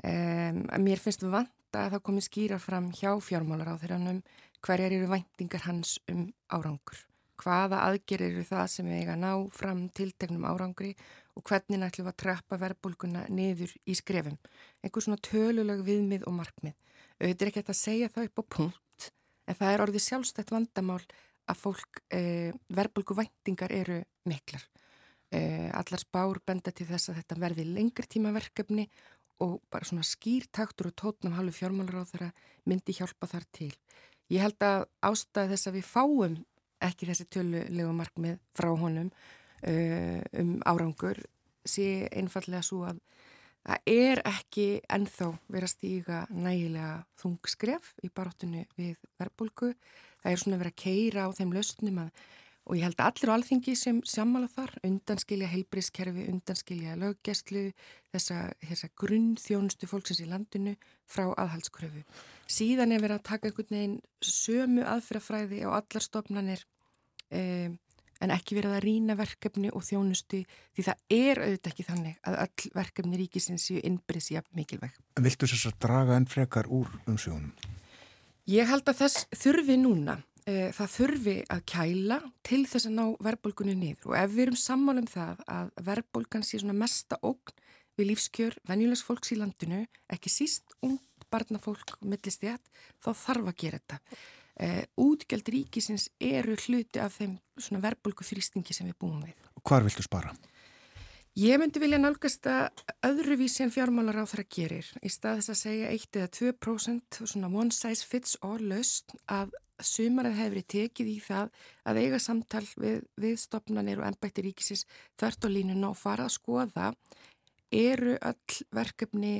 Speaker 5: Að mér finnst við vant að það komi skýra fram hjá fjármálar á þeirra um hverjar eru væntingar hans um árangur. Hvaða aðgerir eru það sem eiga að ná fram tiltegnum árangri og hvernig ætlum við að trappa verðbólguna niður í skrefum. Einhver svona töluleg viðmið og markmið. Auðvitað er ekki að segja það upp á punkt en það er orðið sjálfstætt vandamál að fólk eh, verðbólgu væntingar eru miklar. Eh, allar spár benda til þess að þetta verði lengri tímaverkefni og bara svona skýrtaktur og tótnum halvu fjármálar á þeirra myndi hjálpa þar til. Ég held að ástæði þess að við fáum ekki þessi tölulegu markmið frá honum uh, um árangur sé einfallega svo að það er ekki ennþá verið að stíga nægilega þungskref í baróttunni við verbulgu. Það er svona verið að keira á þeim lausnum að og ég held að allir á alþingi sem sammála þar, undanskilja heilbrískerfi, undanskilja löggestlu, þessa, þessa grunnþjónustu fólksins í landinu frá aðhaldskröfu. Síðan er verið að taka einhvern veginn sömu aðfyrrafræði á allar stofnanir um, en ekki verið að rína verkefni og þjónustu því það er auðvitað ekki þannig að öll verkefni ríkisins séu innbyrðis jafn mikilvæg.
Speaker 1: Viltu þess að draga enn frekar úr umsjónum?
Speaker 5: Ég held að þess þurfi núna það þurfi að kæla til þess að ná verðbólgunni niður og ef við erum sammála um það að verðbólgan sé svona mesta ógn við lífskjör venjulegs fólks í landinu, ekki síst ung barnafólk millistjætt, þá þarf að gera þetta. E, útgjald ríkisins eru hluti af þeim svona verðbólgu þrýstingi sem við búum við.
Speaker 1: Hvar viltu spara?
Speaker 5: Ég myndi vilja nálgast að öðruvísi en fjármálar á það gerir. Í stað þess að segja 1 eða 2% svona one size fits all löst að sumarið hefur verið tekið í það að eiga samtal við, við stopnarnir og ennbætti ríkisins þart og línuna og fara að skoða eru öll verkefni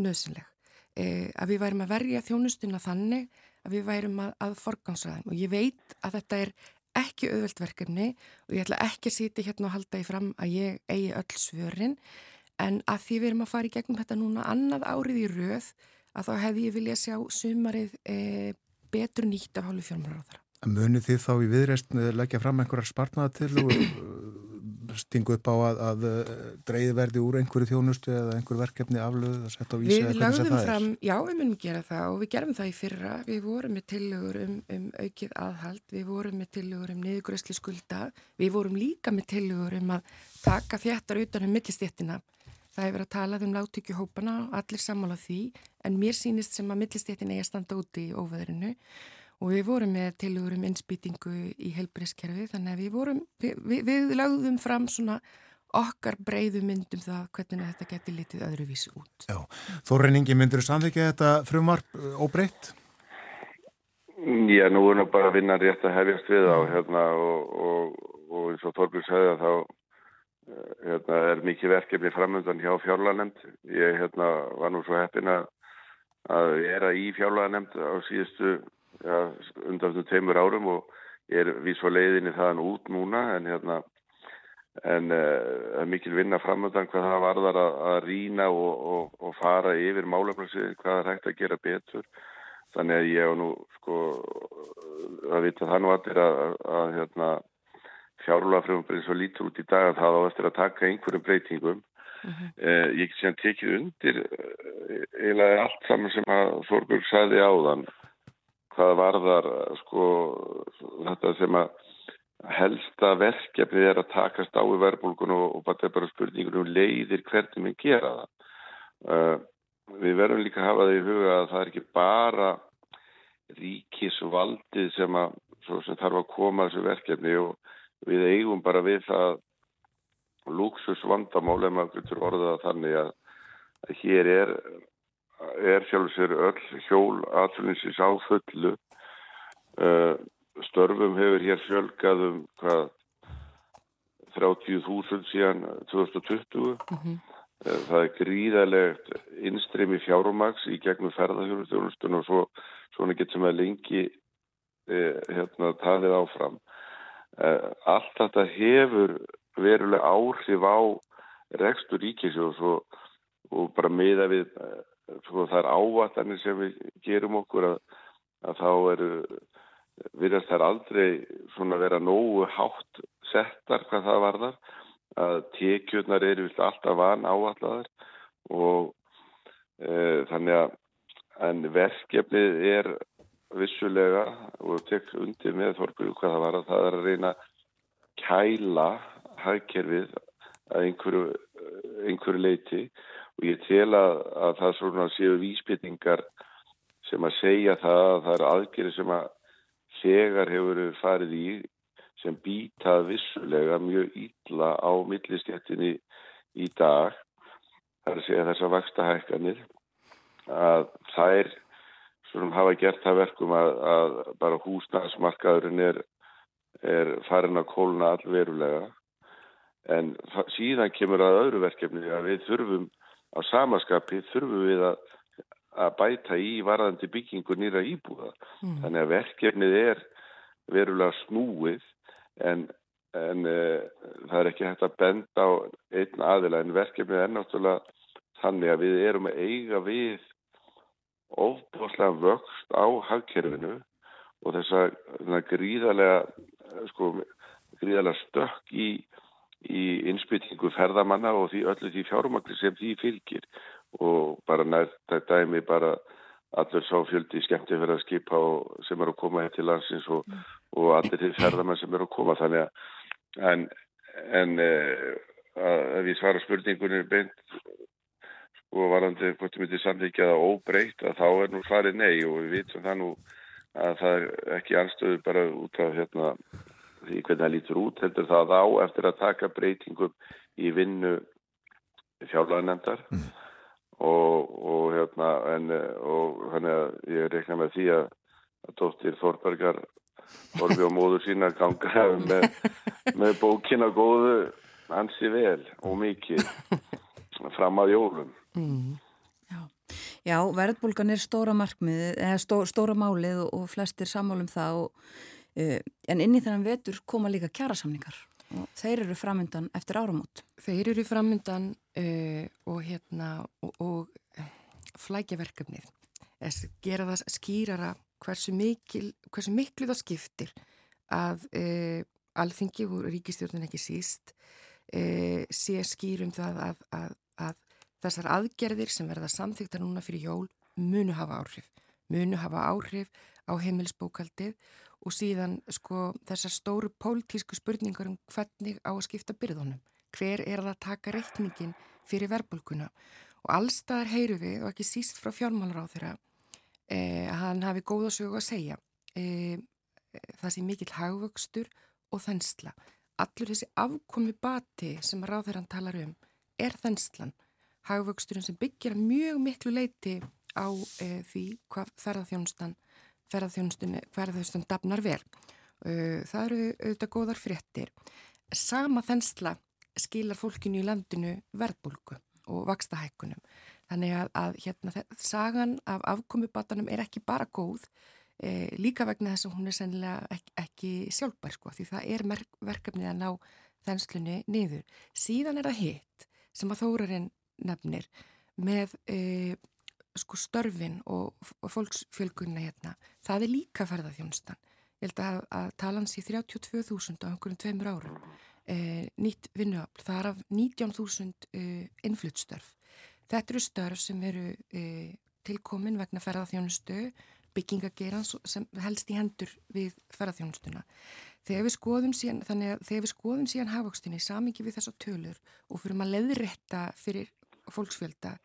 Speaker 5: nöðsynleg. E, að við værum að verja þjónustuna þannig að við værum að, að forgansraðum og ég veit að þetta er ekki auðvelt verkefni og ég ætla ekki að sýti hérna og halda í fram að ég eigi öll svörin en að því við erum að fara í gegnum þetta núna annað árið í röð að þá hefði ég vilja sjá sumarið e, betur nýtt af hálfu fjármálar á þar.
Speaker 1: Munið þið þá í viðreist leggja fram einhverjar spartnaða til og stingu upp á að, að dreyði verði úr einhverju þjónustu eða einhverju verkefni aflöðu að setja á vísi
Speaker 5: eða hvernig það fram, er? Já, við munum gera það og við gerum það í fyrra. Við vorum með tillögur um, um aukið aðhald, við vorum með tillögur um niðurgröðsli skulda, við vorum líka með tillögur um að taka þjættar utan um millistéttina. Það hefur verið að talað um láttökjuhópana, allir sammála því, en mér sínist sem að millistéttin eigi að standa úti í óveðrinu og við vorum með tilugur um innspýtingu í helbriðskerfi þannig að við vorum, við, við, við lagðum fram svona okkar breyðu myndum það hvernig þetta geti litið öðruvísi út.
Speaker 1: Já, Þorreiningi myndur þú samþykja þetta frumarp óbreytt?
Speaker 4: Já, nú er nú bara að vinna rétt að hefjast við á hérna og, og, og eins og Þorbjörn sagði að þá hérna, er mikið verkefni framöndan hjá fjárlanemnd. Ég hérna, var nú svo heppin að að vera í fjárlanemnd á síðustu ja, undan þessum teimur árum og ég er vís á leiðinni þaðan út núna en hérna en uh, mikil vinna framöndan hvað það varðar að, að rína og, og, og fara yfir málefnarsið hvað er hægt að gera betur þannig að ég á nú sko að vita það nú allir að, að, að hérna fjárlagafröfum svo lítur út í dag að það á eftir að taka einhverjum breytingum uh -huh. eh, ég get síðan tekið undir eh, eiginlega allt saman sem að Þorburg sagði áðan hvað varðar sko þetta sem að helsta verkefni er að takast á í verbulgun og, og bara, bara spurningunum leiðir hvernig við gera það. Uh, við verðum líka að hafa það í huga að það er ekki bara ríkisvaldið sem, að, sem þarf að koma þessu verkefni og við eigum bara við það luxusvandamál ef maður getur orðað þannig að, að hér er er sjálfsvegar öll hjól aðfélagsins á fullu. Uh, störfum hefur hér fjölgað um hvað 30.000 síðan 2020 mm -hmm. uh, það er gríðalegt innstrimi fjárumags í gegnum ferðarhjórnstjónustun og svo, svona getur maður lengi uh, hérna talið áfram allt þetta hefur verulega áhrif á rekstur ríkisjós og, og bara meða við sko það er ávatanir sem við gerum okkur að, að þá eru virðast þær aldrei svona vera nógu hátt settar hvað það varðar. Að tekjurnar eru alltaf van ávallaðar og e, þannig að verkefnið er vissulega og tek undir með þorguðu hvað það var að það er að reyna kæla hægkerfið að einhverju, einhverju leiti og ég tel að, að það svona séu vísbytningar sem að segja það að það er aðgerið sem að þegar hefur farið í sem býtað vissulega mjög ítla á millistjættinni í dag. Það er að segja þess að vaksta hækkanir svona hafa gert það verkum að, að bara húsnæðsmarkaðurinn er, er farin að kólna allverulega en síðan kemur að öðru verkefni að við þurfum á samaskapi þurfum við að, að bæta í varðandi byggingu nýra íbúða. Mm. Þannig að verkefnið er verulega snúið en, en uh, það er ekki hægt að benda á einn aðila en verkefnið er náttúrulega þannig að við erum að eiga við ofbúrslega vöxt á hagkerfinu og þess að gríðarlega sko, gríðarlega stökk í, í innspyttingu ferðamanna og því öllu því fjármakli sem því fylgir og bara nært þetta dæmi bara allur sá fjöldi skemmti fyrir að skipa sem eru að koma hér til landsins og, mm. og allir því ferðamann sem eru að koma þannig að en, en eh, ef ég svara spurningunni beint sko varandi hvort við myndum samþykja það óbreytt að þá er nú svarið nei og við vitum það nú að það er ekki anstöðu bara út af hérna því hvernig það lítur út heldur það á eftir að taka breytingum í vinnu fjárlagarnemndar mm. Og, og hérna en, og að ég reikna með því að, að dóttir Þorbergar Þorbi og móður sína ganga með, með bókina góðu hansi vel og mikið fram að jólum mm.
Speaker 2: Já, Já verðbólgan er stóra markmið stó, stóra málið og flestir sammálum það og, uh, en inn í þennan vetur koma líka kjærasamningar og þeir eru framöndan eftir áramót.
Speaker 5: Þeir eru framöndan uh, og, hérna, og, og flækjaverkefnið gera það skýrara hversu, mikil, hversu miklu það skiptir að uh, alþingi og ríkistjórnun ekki síst sé skýrum það að, að, að þessar aðgerðir sem verða samþykta núna fyrir jól munu hafa áhrif munu hafa áhrif á heimilsbókaldið og síðan sko þessar stóru pólitísku spurningar um hvernig á að skipta byrðunum. Hver er að taka reikningin fyrir verbulguna? Og allstaðar heyru við, og ekki síst frá fjármálur á þeirra, eh, að hann hafi góða sögu að segja. Eh, það sé mikill hagvöxtur og þensla. Allur þessi afkomi bati sem ráðherran talar um er þenslan. Hagvöxturinn sem byggjar mjög miklu leiti á eh, því hvað ferðarþjónustan ferðarþjónustun dafnar vel. Það eru auðvitað góðar fréttir. Sama þensla skilar fólkinu í landinu verðbólku og vakstahækkunum. Þannig að, að hérna, sagan af afkomibatanum er ekki bara góð, e, líka vegna þess að hún er sennilega ekki, ekki sjálfbær, sko, því það er verkefnið að ná þenslunni niður. Síðan er það hitt sem að þórarinn nefnir með e, sko störfin og, og fólksfjölgunna hérna, það er líka ferðarþjónustan. Ég held að, að talans í 32.000 á einhverjum tveimur árum e, nýtt vinnuafl, það er af 19.000 e, innfluttstörf. Þetta eru störf sem eru tilkomin vegna ferðarþjónustu, byggingagerans sem helst í hendur við ferðarþjónustuna. Þegar við skoðum síðan, þannig að þegar við skoðum síðan hafvöxtinni samingi við þessa tölur og fyrir maður leðrætta fyrir fólksfjölda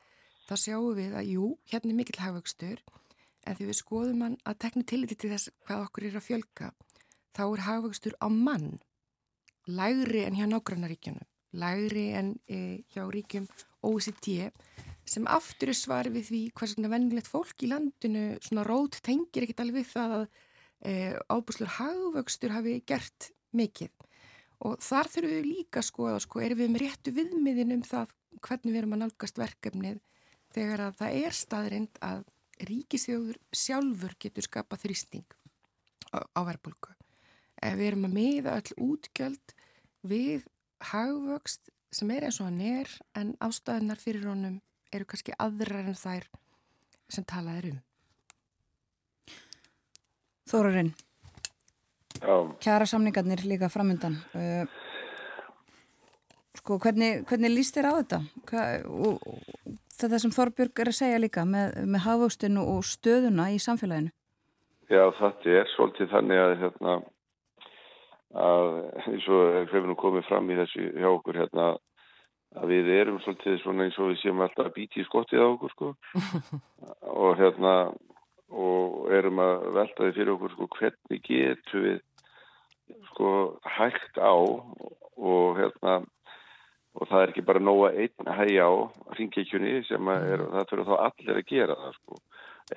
Speaker 5: þá sjáum við að jú, hérna er mikill hagvöxtur. En því við skoðum hann að tekna tilliti til þess hvað okkur er að fjölka þá er hagvöxtur á mann lægri en hjá nágrannaríkjunum lægri en e, hjá ríkjum OECD sem aftur er svar við því hvað svona vennilegt fólk í landinu svona rót tengir ekkit alveg við það að e, ábúslur hagvöxtur hafi gert mikið. Og þar þurfum við líka að skoða sko, erum við með réttu viðmiðin um það hvernig við erum að nálgast verkefnið þegar að það er staðrind að ríkisjóður sjálfur getur skapað þrýsting á, á verðbólku. Ef við erum að miða öll útgjöld við hagvöxt sem er eins og hann er en ástæðunar fyrir honum eru kannski aðrar en þær sem talað er um.
Speaker 2: Þórarinn, kjara samningarnir líka framöndan. Uh, sko, hvernig, hvernig líst þér á þetta? Hva, og, þetta sem Þorbjörg er að segja líka með, með hafustinu og stöðuna í samfélaginu?
Speaker 4: Já, þetta er svolítið þannig að hérna að eins og hefur nú komið fram í þessu hjá okkur hérna að við erum svolítið svona eins og við séum alltaf að býti í skottið á okkur sko og hérna og erum að velta því fyrir okkur sko hvernig getur við sko hægt á og hérna og það er ekki bara nóga einn hægja á ringekjunni sem er, mm. það fyrir þá allir að gera það sko.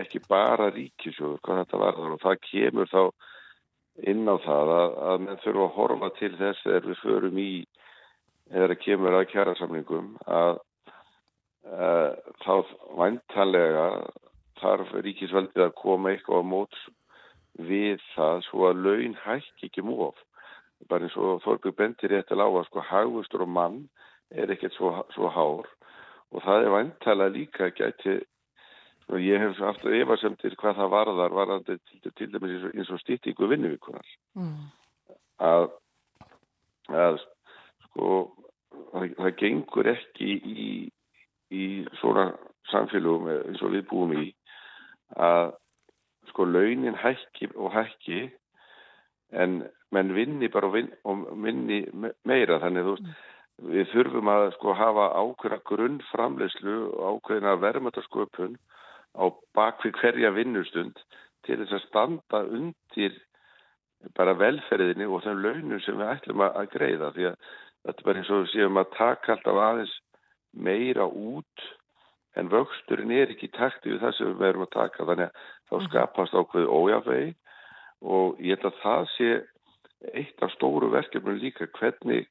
Speaker 4: ekki bara ríkisjóður hvað þetta varður og það kemur þá inn á það að, að menn þurfa að horfa til þess þegar við förum í eða kemur að kjærasamlingum að, að þá væntalega þarf ríkisveldið að koma eitthvað á móts við það svo að laun hækki ekki múaf bara eins og Þorbjörg bendir rétt að lága sko hagvustur og mann er ekkert svo, svo hár og það er vantala líka gæti og ég hef aftur efasemtir hvað það varðar varðandi til, til dæmis eins og stýttingu vinnuvíkunar mm. að, að sko það, það gengur ekki í, í svona samfélagum eins og við búum í að sko launin hækki og hækki en menn vinni bara og, vin, og vinni meira þannig þú veist mm. Við þurfum að sko hafa ákveðna grunnframleyslu og ákveðna verðmötarsköpun á bakvið hverja vinnustund til þess að standa undir bara velferðinni og þeim launum sem við ætlum að greiða því að þetta er bara eins og við séum að taka alltaf aðeins meira út en vöxturinn er ekki takti við það sem við verum að taka þannig að þá mhm. skapast ákveðu ójafvegi og ég held að það sé eitt af stóru verkefnum líka hvernig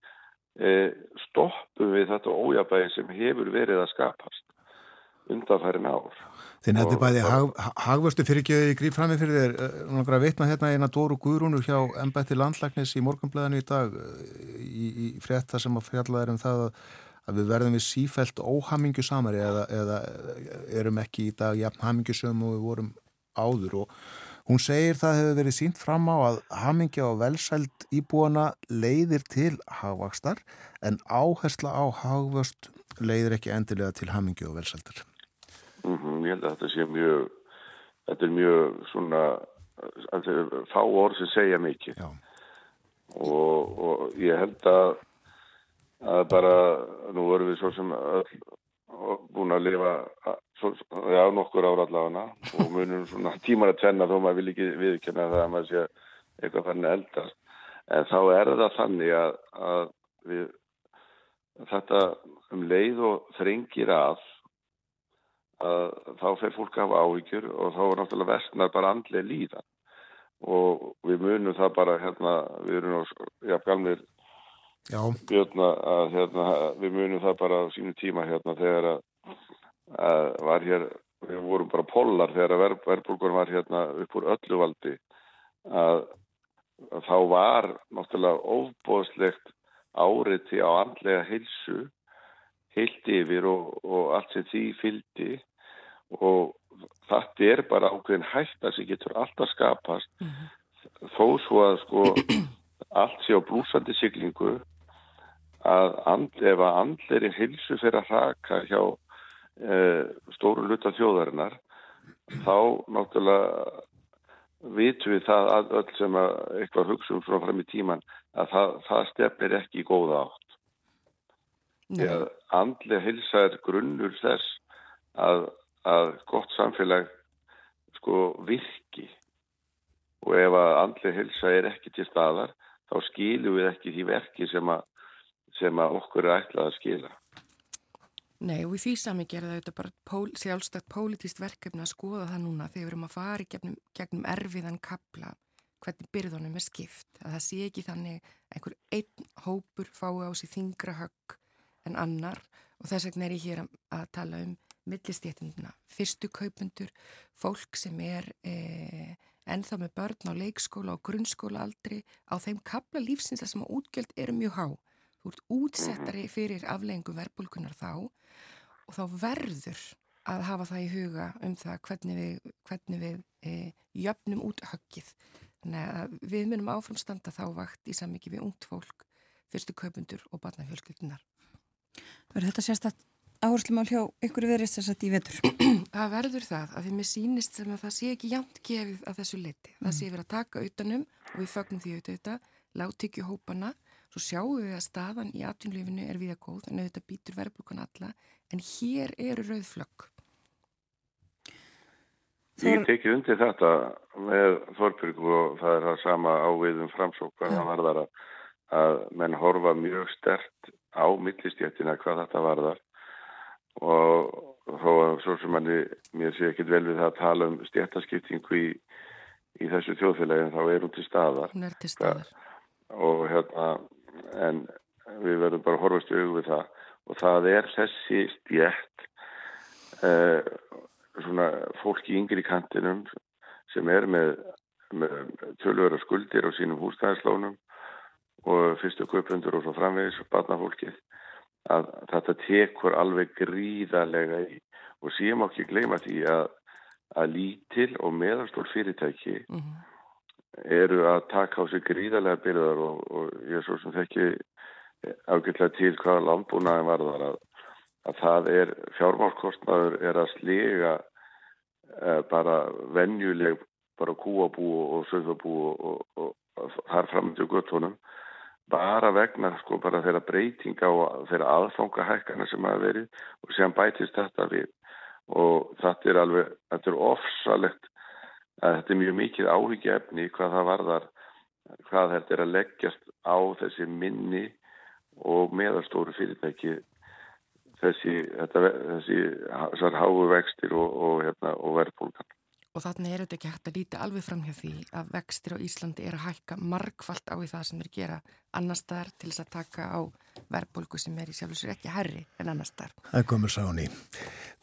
Speaker 4: stoppum við þetta ójafvegi sem hefur verið að skapast undanfærin ár.
Speaker 1: Þinn þetta er bæði hag, hagvöstu fyrirgjöði gríf fram með fyrir þér, náttúrulega eh, veitna hérna eina Dóru Guðrúnur hjá Embætti Landlæknis í morgunblæðinu í dag eh, í, í frétta sem að fjallaði um það að, að við verðum við sífælt óhamingu samari eða, eða erum ekki í dag jafn hamingusum og við vorum áður og hún segir það hefur verið sínt fram á að hamingja og velsælt íbúana leiðir til hagvakstar en áhersla á hagvöst leiðir ekki endilega til hamingju og velsæltar.
Speaker 4: Mm -hmm, ég held að þetta sé mjög, þetta er mjög svona, þetta er fá orð sem segja mikið og, og ég held að, að bara, nú vorum við svo sem öll búin að lifa, já, nokkur ára allavega og munum svona tímar að tvenna þó maður vil ekki viðkjöna það að maður sé eitthvað fannig eldast. En þá er það þannig að, að við, þetta um leið og þrengir að að þá fer fólk af áhyggjur og þá er náttúrulega vestnar bara andlega líðan og við munum það bara hérna, við erum á, já, galmir björna að hérna, við munum það bara á sínu tíma hérna þegar að, að var hér, við vorum bara pollar þegar ver, verbulgur var hérna upp úr öllu valdi að, að þá var náttúrulega ofbóðslegt áriti á andlega heilsu heilt yfir og, og allt sem því fyldi og þetta er bara ákveðin hætta sem getur alltaf skapast mm -hmm. þó svo að sko allt sé á blúsandi siglingu að and, ef að andleiri hilsu fyrir að raka hjá stóru luta þjóðarinnar þá náttúrulega vitum við það að öll sem að eitthvað hugsa um frá fram í tíman að það, það stefnir ekki í góða átt. Að andlega hilsa er grunnur þess að að gott samfélag sko virki og ef að andlega hilsa er ekki til staðar þá skilum við ekki því verki sem að, sem að okkur er ætlað að skila.
Speaker 5: Nei og í því sami gerða þetta bara pól, sjálfstætt pólitíst verkefni að skoða það núna þegar við erum að fara í gegnum, gegnum erfiðan kapla hvernig byrðunum er skipt. Að það sé ekki þannig einhver einn hópur fái á sig þingra högg en annar. Og þess vegna er ég hér að tala um millistéttina, fyrstu kaupundur, fólk sem er e, ennþá með börn á leikskóla og grunnskóla aldrei á þeim kapla lífsins að sem að útgjöld eru mjög há. Þú ert útsettari mhm. fyrir afleggingum verbulkunar þá og þá verður að hafa það í huga um það hvernig við, hvernig við e, jöfnum út höggið. Þannig að við munum áframstanda þá vakt í samvikið við ungt fólk, fyrstu kaupundur og barnafjölskyldunar.
Speaker 2: Verður þetta sérstætt áherslumál hjá ykkur verist þess að því vetur?
Speaker 5: Það verður það að því mér sínist sem að það sé ekki jæmt gefið að þessu leiti. Það sé verið að taka utanum og við fögnum því auðvitað, láti ekki hópana, svo sjáum við að staðan í atvinnlefinu er við að góð, en auðvitað býtur verðbrukan alla, en hér eru rauðflögg.
Speaker 4: Ég tekið undir þetta með Þorbjörg og það er það sama áviðum framsók að það varðar að menn horfa mjög stert á millistjættina hvað þetta varðar og þó að svo sem manni mér sé ekkit vel við það að tala um stjættaskiptingu í, í þessu þjóðfélagin þá er hún til staðar.
Speaker 5: Hún er til staðar.
Speaker 4: Og hérna, en við verðum bara að horfast augum við það og það er þessi stjætt eh, svona fólk í yngri kantinum sem er með, með tölvöra skuldir á sínum hústæðislónum og fyrstu kaupundur og svo framvegis og barnafólkið að þetta tekur alveg gríðarlega í og síðan má ekki gleyma því að, að lítil og meðarstól fyrirtæki mm -hmm. Eru að taka á sig gríðarlega byrðar og, og ég er svo sem þekki ágjörlega til hvaða landbúnaðin varðar að, að það er fjármálskostnaður er að slega eh, bara venjuleg bara kúabú og söðabú og, og, og þar fram til guttunum bara vegna sko bara þeirra breytinga og þeirra aðfangahækana sem hafa verið og sem bætist þetta við. Og þetta er alveg, þetta er ofsalegt að þetta er mjög mikið áhyggjefni hvað það varðar hvað þetta er að leggjast á þessi minni og meðalstóru fyrirtæki þessi, þessi þessar háu vextir og, og, hérna, og verðbólgan
Speaker 5: Og þannig er þetta ekki hægt að líti alveg fram hjá því að vextir á Íslandi er að hækka margfalt á í það sem er gera annar staðar til þess að taka á verðbólgu sem er í sjálf og sér ekki herri en annar staðar.
Speaker 1: Það komur sáni.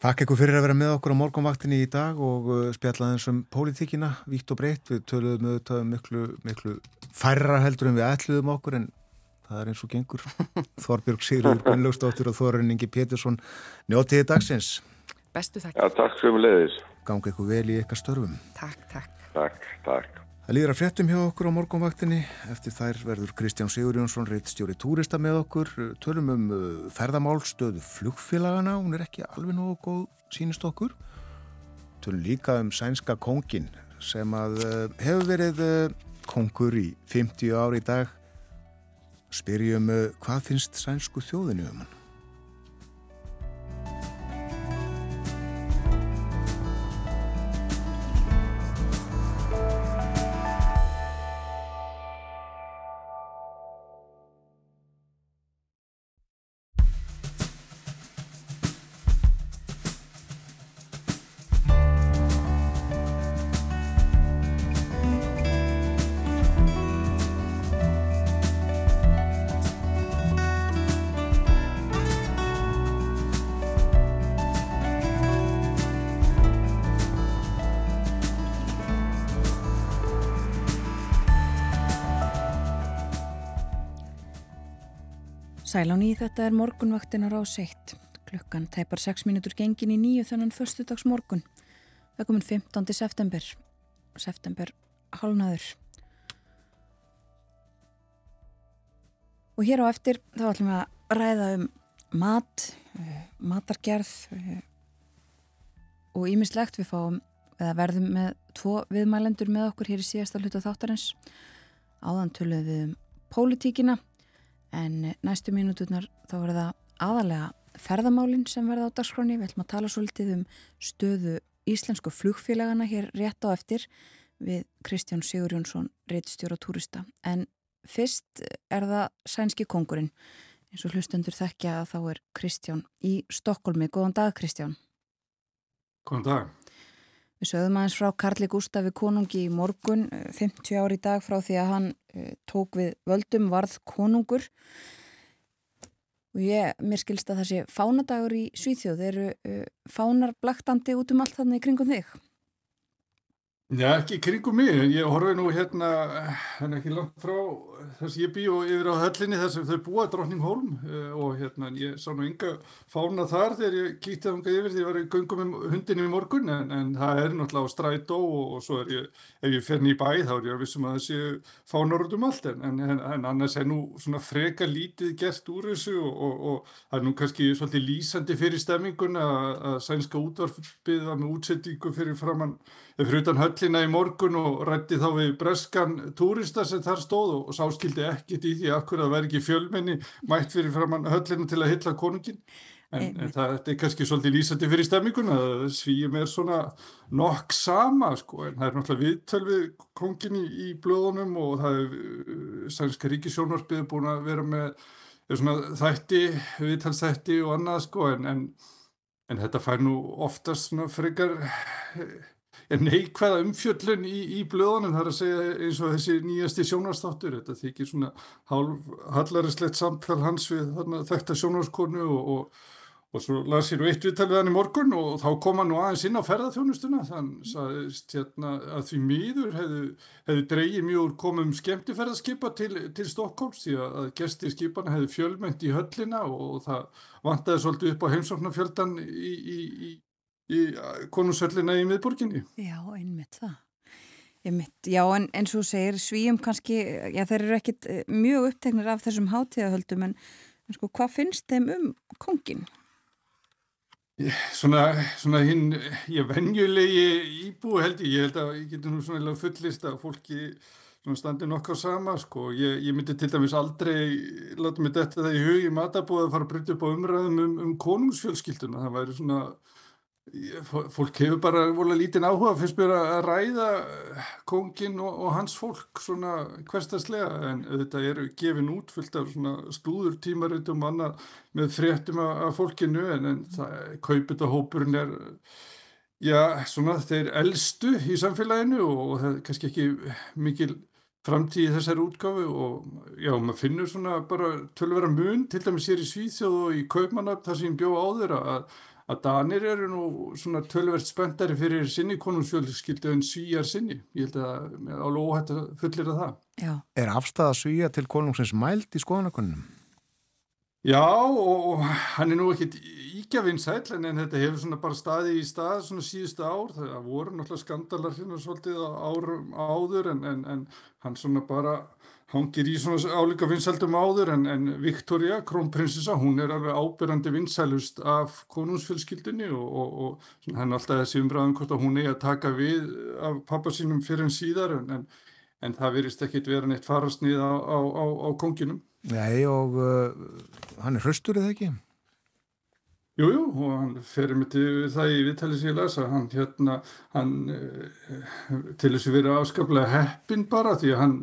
Speaker 1: Takk ekkur fyrir að vera með okkur á morgunvaktinni í dag og uh, spjallaðins um pólitíkina, vítt og breytt. Við töluðum auðvitað miklu, miklu færra heldur en við ætluðum okkur en það er eins og gengur. Þorbjörg Sigurður Gunnlaugsdóttir og Þorun Ingi Pétursson njótiði dagsins.
Speaker 5: Bestu þakk.
Speaker 4: Já, takk
Speaker 1: gangi ykkur vel í ykkar störfum.
Speaker 5: Takk, takk.
Speaker 4: Takk, takk.
Speaker 1: Það líður að fréttum hjá okkur á morgunvaktinni. Eftir þær verður Kristján Sigurjónsson reitt stjóri túrista með okkur. Tölum um uh, ferðamálstöðu flugfélagana. Hún er ekki alveg nógu góð sínist okkur. Tölum líka um sænska kongin sem að uh, hefur verið uh, kongur í 50 ári í dag. Spyrjum hvað finnst sænsku þjóðinu um hann?
Speaker 2: Sæl á nýð þetta er morgunvaktinar á seitt. Klukkan teipar 6 minútur gengin í nýju þennan förstudags morgun. Það komin 15. september. September halvnaður. Og hér á eftir þá ætlum við að ræða um mat, uh, matargerð uh, og ímislegt við fáum eða verðum með tvo viðmælendur með okkur hér í síðasta hlutu þáttarins. Áðan töluðum við um pólitíkina en næstu mínúturnar þá verða aðalega ferðamálinn sem verða á dagskroni við ætlum að tala svolítið um stöðu íslensku flugfélagana hér rétt á eftir við Kristján Sigur Jónsson reittstjóra túrista. En fyrst er það sænski kongurinn eins og hlustendur þekkja að þá er Kristján í Stokkólmi Góðan dag Kristján.
Speaker 6: Góðan dag
Speaker 2: Við sögðum aðeins frá Karli Gústafi konungi í morgun, 50 eh, ári í dag frá því að hann uh, tók við völdum varð konungur og ég, mér skilst að það sé fánadagur í Svíþjóð, eru uh, fánar blaktandi út um allt þannig kringum þig?
Speaker 6: Já, ekki kringum mig, ég horfi nú hérna, er ekki langt frá þess að ég bý og yfir á höllinni þess að þau búa Drotning Holm uh, og hérna ég sá nú ynga fána þar þegar ég kýtti það yfir því að ég var í göngum með hundinum í morgun en, en það er náttúrulega á strætó og, og svo er ég, ef ég fer nýj bæ þá er ég að vissum að það sé fánar út um allt en, en, en annars er nú svona freka lítið gert úr þessu og, það er nú kannski svolítið lýsandi fyrir stemmingun að, að sænska útvarfið með útsettingu fyrir framann fyrir utan höllina í morgun og rætti þá við breskan túrista sem þar stóð og sá skildi ekkit í því að hverja það væri ekki fjölmenni mætt fyrir framann höllina til að hylla konungin en, en það er kannski svolítið lýsandi fyrir stemminguna það svíjum er svona nokk sama sko en það er náttúrulega viðtölvið kongin í, í blöðunum og það er uh, sænska ríkisjónarspið búin að vera með svona þætti, viðtalsþætti og annað sko en, en, en þetta fær nú oftast svona frekar er neikvæða umfjöllun í, í blöðunum? Þar að segja eins og þessi nýjasti sjónarstáttur þetta þykir svona hálf hallarislegt samtal hans við þarna, þekta sjónarskonu og, og, og svo ég nú eitt viðtal við hann í morgun og þá kom hann nú aðeins inn á ferðarþjónustuna þannig hérna að því miður hefðu, hefðu dreigið mjög komum skemmtiferðarskipa til, til Stokkóms því að gesti skipana hefðu fjölmönd í höllina og það vantaði svolítið upp á heimsóknarfjöldan í, í, í, í konusöllina í miðborginni.
Speaker 2: Já, einmitt það. Einmitt, já, en eins og segir svíum kannski, já þeir eru ekkit eh, mjög uppteknir af þessum hátíðahöldum en, en sko hvað finnst þeim um kongin?
Speaker 6: Svona, svona hinn, ég venjulegi íbú held ég, ég held að ég getur nú svona fullist að fólki standi nokkað sama, sko, ég, ég myndi til dæmis aldrei láta mig þetta það í hug í matabóð að fara að brytja upp á umræðum um, um konungsfjölskylduna, það væri svona fólk hefur bara volið lítinn áhuga fyrst mér að ræða kongin og, og hans fólk svona hverstaslega en þetta eru gefin út fullt af svona stúður tímaritum annað með fréttum af fólkinu en, en það kaupit og hópurinn er já svona þeir eldstu í samfélaginu og það er kannski ekki mikil framtíð þessari útgáfi og já maður finnur svona bara tölvera mun til dæmis hér í Svíþjóð og í Kaupmannab þar sem bjóð áður að að Danir eru nú svona tölverst spöndari fyrir sinni konungsfjölskyldu en svíjar sinni. Ég held að alveg óhætt að fullir að það.
Speaker 2: Já.
Speaker 1: Er afstæða svíja til konungsins mælt í skoðanakonunum?
Speaker 6: Já og hann er nú ekkit ígjafinsæl en, en þetta hefur svona bara staði í stað svona síðustu ár. Það voru náttúrulega skandalar hérna svolítið árum áður en, en, en hann svona bara hangir í svona álíka vinsældum áður en, en Victoria, krónprinsessa, hún er alveg ábyrrandi vinsælust af konungsfjölskyldinni og, og, og hann er alltaf þessi umræðum hvort að hún er að taka við af pappa sínum fyrir en síðar en, en, það virist ekkit vera neitt farastnið á, á, á, á konginum.
Speaker 1: Nei og uh, hann er hraustur eða ekki?
Speaker 6: Jújú jú, og hann ferir mig til það í viðtali sem ég lasa, hann hérna, hann til þess að vera afskaplega heppin bara því að hann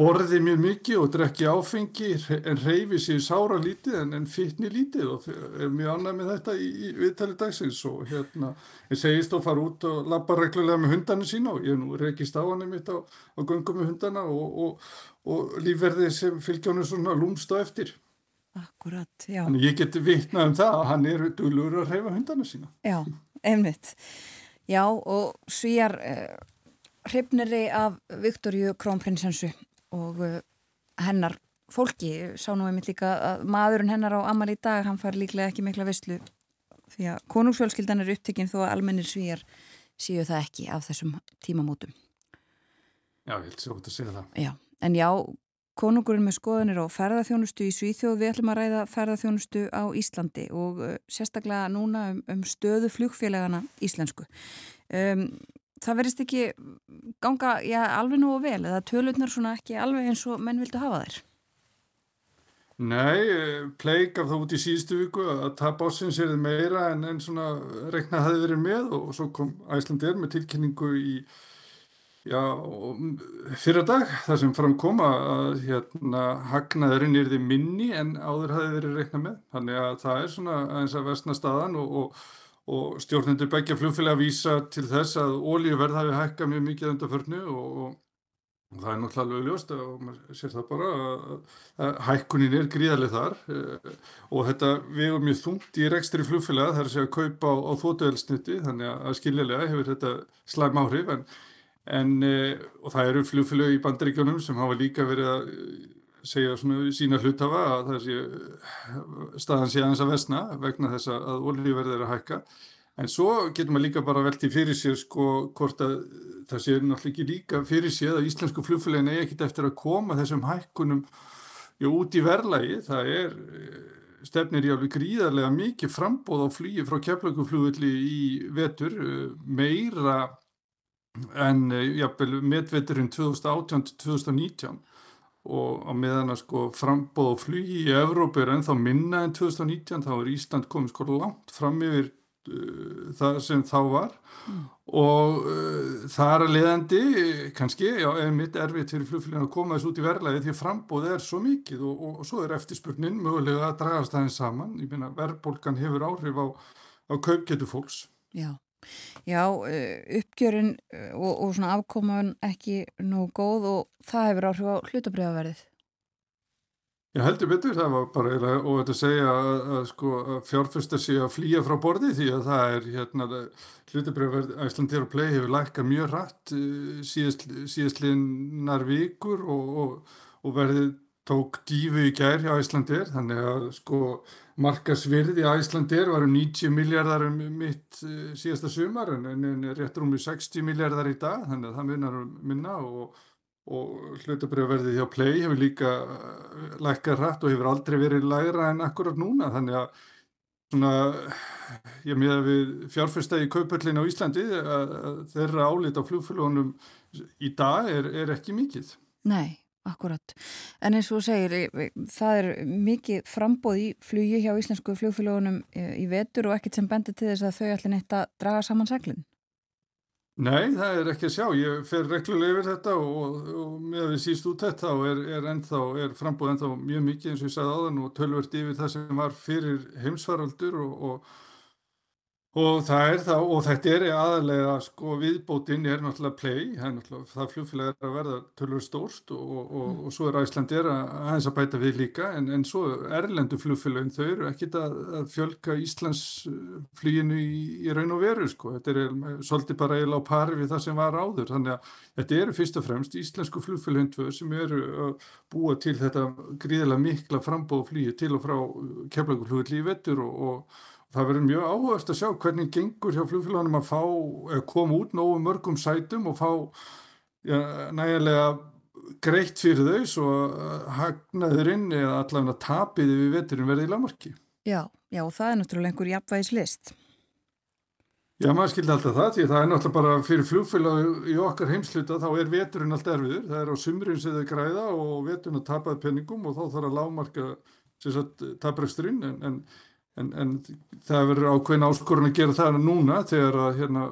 Speaker 6: borði mjög mikið og drekki áfengi en reyfi sér sára lítið en, en fytni lítið og er mjög annað með þetta í, í viðtali dagsins og hérna, ég segist og fara út og lappa reglulega með hundarnir sína og ég nú rekist á hann mitt á, á gungum með hundana og, og, og lífverðið sem fylgjónu svona lúmst á eftir.
Speaker 2: Akkurat, já.
Speaker 6: Þannig ég geti vitnað um það að hann er dölur að reyfa hundana sína.
Speaker 2: Já, einmitt. Já, og svíjar eh, hrifniri af Viktoríu Krónprinsessu og eh, hennar fólki. Sá nú einmitt líka að maðurinn hennar á Amal í dag, hann fær líklega ekki mikla visslu því að konungsfjölskyldan er upptekinn þó að almennir svíjar síu það ekki af þessum tímamótum.
Speaker 6: Já, ég held svo að segja það.
Speaker 2: Já, en já, Konungurinn með skoðunir á ferðarþjónustu í Svíþjóð, við ætlum að ræða ferðarþjónustu á Íslandi og uh, sérstaklega núna um, um stöðu flugfélagana íslensku. Um, það verist ekki ganga já, alveg nú og vel eða tölurnar svona ekki alveg eins og menn vildu hafa þær?
Speaker 6: Nei, eh, pleik af það út í síðustu viku að tap ásins er meira en, en svona regnað hafi verið með og svo kom Æslandir með tilkynningu í Já, fyrir dag það sem framkoma að hérna, hagnaðurinn er því minni en áður hafi verið reikna með. Þannig að það er svona eins að vestna staðan og, og, og stjórnendur begja flugfélag að vísa til þess að ólíuverð hafi hækkað mjög mikið undan förnu og, og það er náttúrulega alveg ljóst og maður sér það bara að, hækkunin er gríðarlega þar eh, og þetta vegur mjög þungt í rekstri flugfélag þar segja að kaupa á, á þótuelsniti þannig að skiljulega hefur þetta slæm áhrif en En, uh, og það eru fljóflög í bandaríkjónum sem hafa líka verið að eh, segja svona sína hlutafa að það sé eh, staðan sé aðeins að vesna vegna þess að olíverðið er að hækka. En svo getur maður líka bara veltið fyrir sér sko hvort að það sé náttúrulega ekki líka fyrir sér að íslensku fljóflögin eigi ekkit eftir að koma þessum hækkunum já, út í verðlægi. Það er stefnir í alveg gríðarlega mikið frambóð á flýi frá keflaguflugulli í vetur meira en eh, jafnvel medveturinn 2018-2019 og á meðan að sko frambóð og flugi í Evrópu er ennþá minna en 2019 þá er Ísland komið sko langt fram yfir uh, það sem þá var. Mm. og uh, það er að leiðandi kannski, já, eða mitt erfitt fyrir flugfélagin að koma þessu út í verðlæði því að frambóð er svo mikið og, og, og svo er eftirspurnin mögulega að dragast aðeins saman, ég meina verðbólkan hefur áhrif á, á kaupgetu fólks.
Speaker 2: Já Já, eh, uppgjörun eh, og, og svona afkoman ekki nú góð og það hefur áhrif á hlutabriðaverðið.
Speaker 6: Ég heldur betur, það var bara eiginlega og þetta segja að, að, sko, að fjárfesta sé að flýja frá borði því að það er hérna hlutabrjöfverð Æslandir og Play hefur lækkað mjög rætt eh, síðast, síðastlinnar vikur og, og, og verðið tók dífu í gær hjá Æslandir þannig að sko markasvirði Æslandir varu 90 miljardar um mitt uh, síðasta sumar en, en réttur um 60 miljardar í dag þannig að það minnar um minna og og hlutabriðverðið hjá Play hefur líka eh, lækkað rætt og hefur aldrei verið lægra en akkurat núna þannig að svona, ég meða við fjárfyrstæði kaupöllin á Íslandi að, að þeirra álit á flugfélagunum í dag er, er ekki mikið.
Speaker 2: Nei, akkurat. En eins og segir, það er mikið frambóð í flugi hjá íslensku flugfélagunum í vetur og ekkert sem bendir til þess að þau allir neitt að draga saman seglinn.
Speaker 6: Nei, það er ekki að sjá. Ég fer reglulega yfir þetta og, og með að við síst út þetta og er, er, ennþá, er frambúð ennþá mjög mikið eins og ég sagði áðan og tölvert yfir það sem var fyrir heimsvaraldur og, og Og, það, og þetta er aðalega, sko, viðbótinn er náttúrulega play, það er náttúrulega, það fljóðfélag er að verða tölur stórst og, og, mm. og svo er Æslandir að aðeins að bæta við líka, en, en svo erlendu fljóðfélagin, þau eru ekkit að, að fjölka Íslands flýinu í, í raun og veru, sko, þetta er svolítið bara eiginlega á pari við það sem var áður, þannig að þetta eru fyrst og fremst íslensku fljóðfélagin tvö sem eru að búa til þetta gríðilega mikla frambóð flýju til og frá keflaugurfljóðli í vettur og Það verður mjög áhugast að sjá hvernig gengur hjá flugfélagunum að fá, koma út nógu mörgum sætum og fá ja, nægilega greitt fyrir þau svo hagnaðurinn eða allavega tapiði við veturinn verði í lagmarki.
Speaker 2: Já, já, það er náttúrulega einhver jafnvægis list.
Speaker 6: Já, maður skildi alltaf það því það er náttúrulega bara fyrir flugfélag í okkar heimsluta þá er veturinn allt erfiður. Það er á sumrin sem þau græða og veturinn að tapaði penningum og þá þarf að lágmarka tapræksturinn en, en En, en það verður ákveðin áskorun að gera það núna þegar að hérna,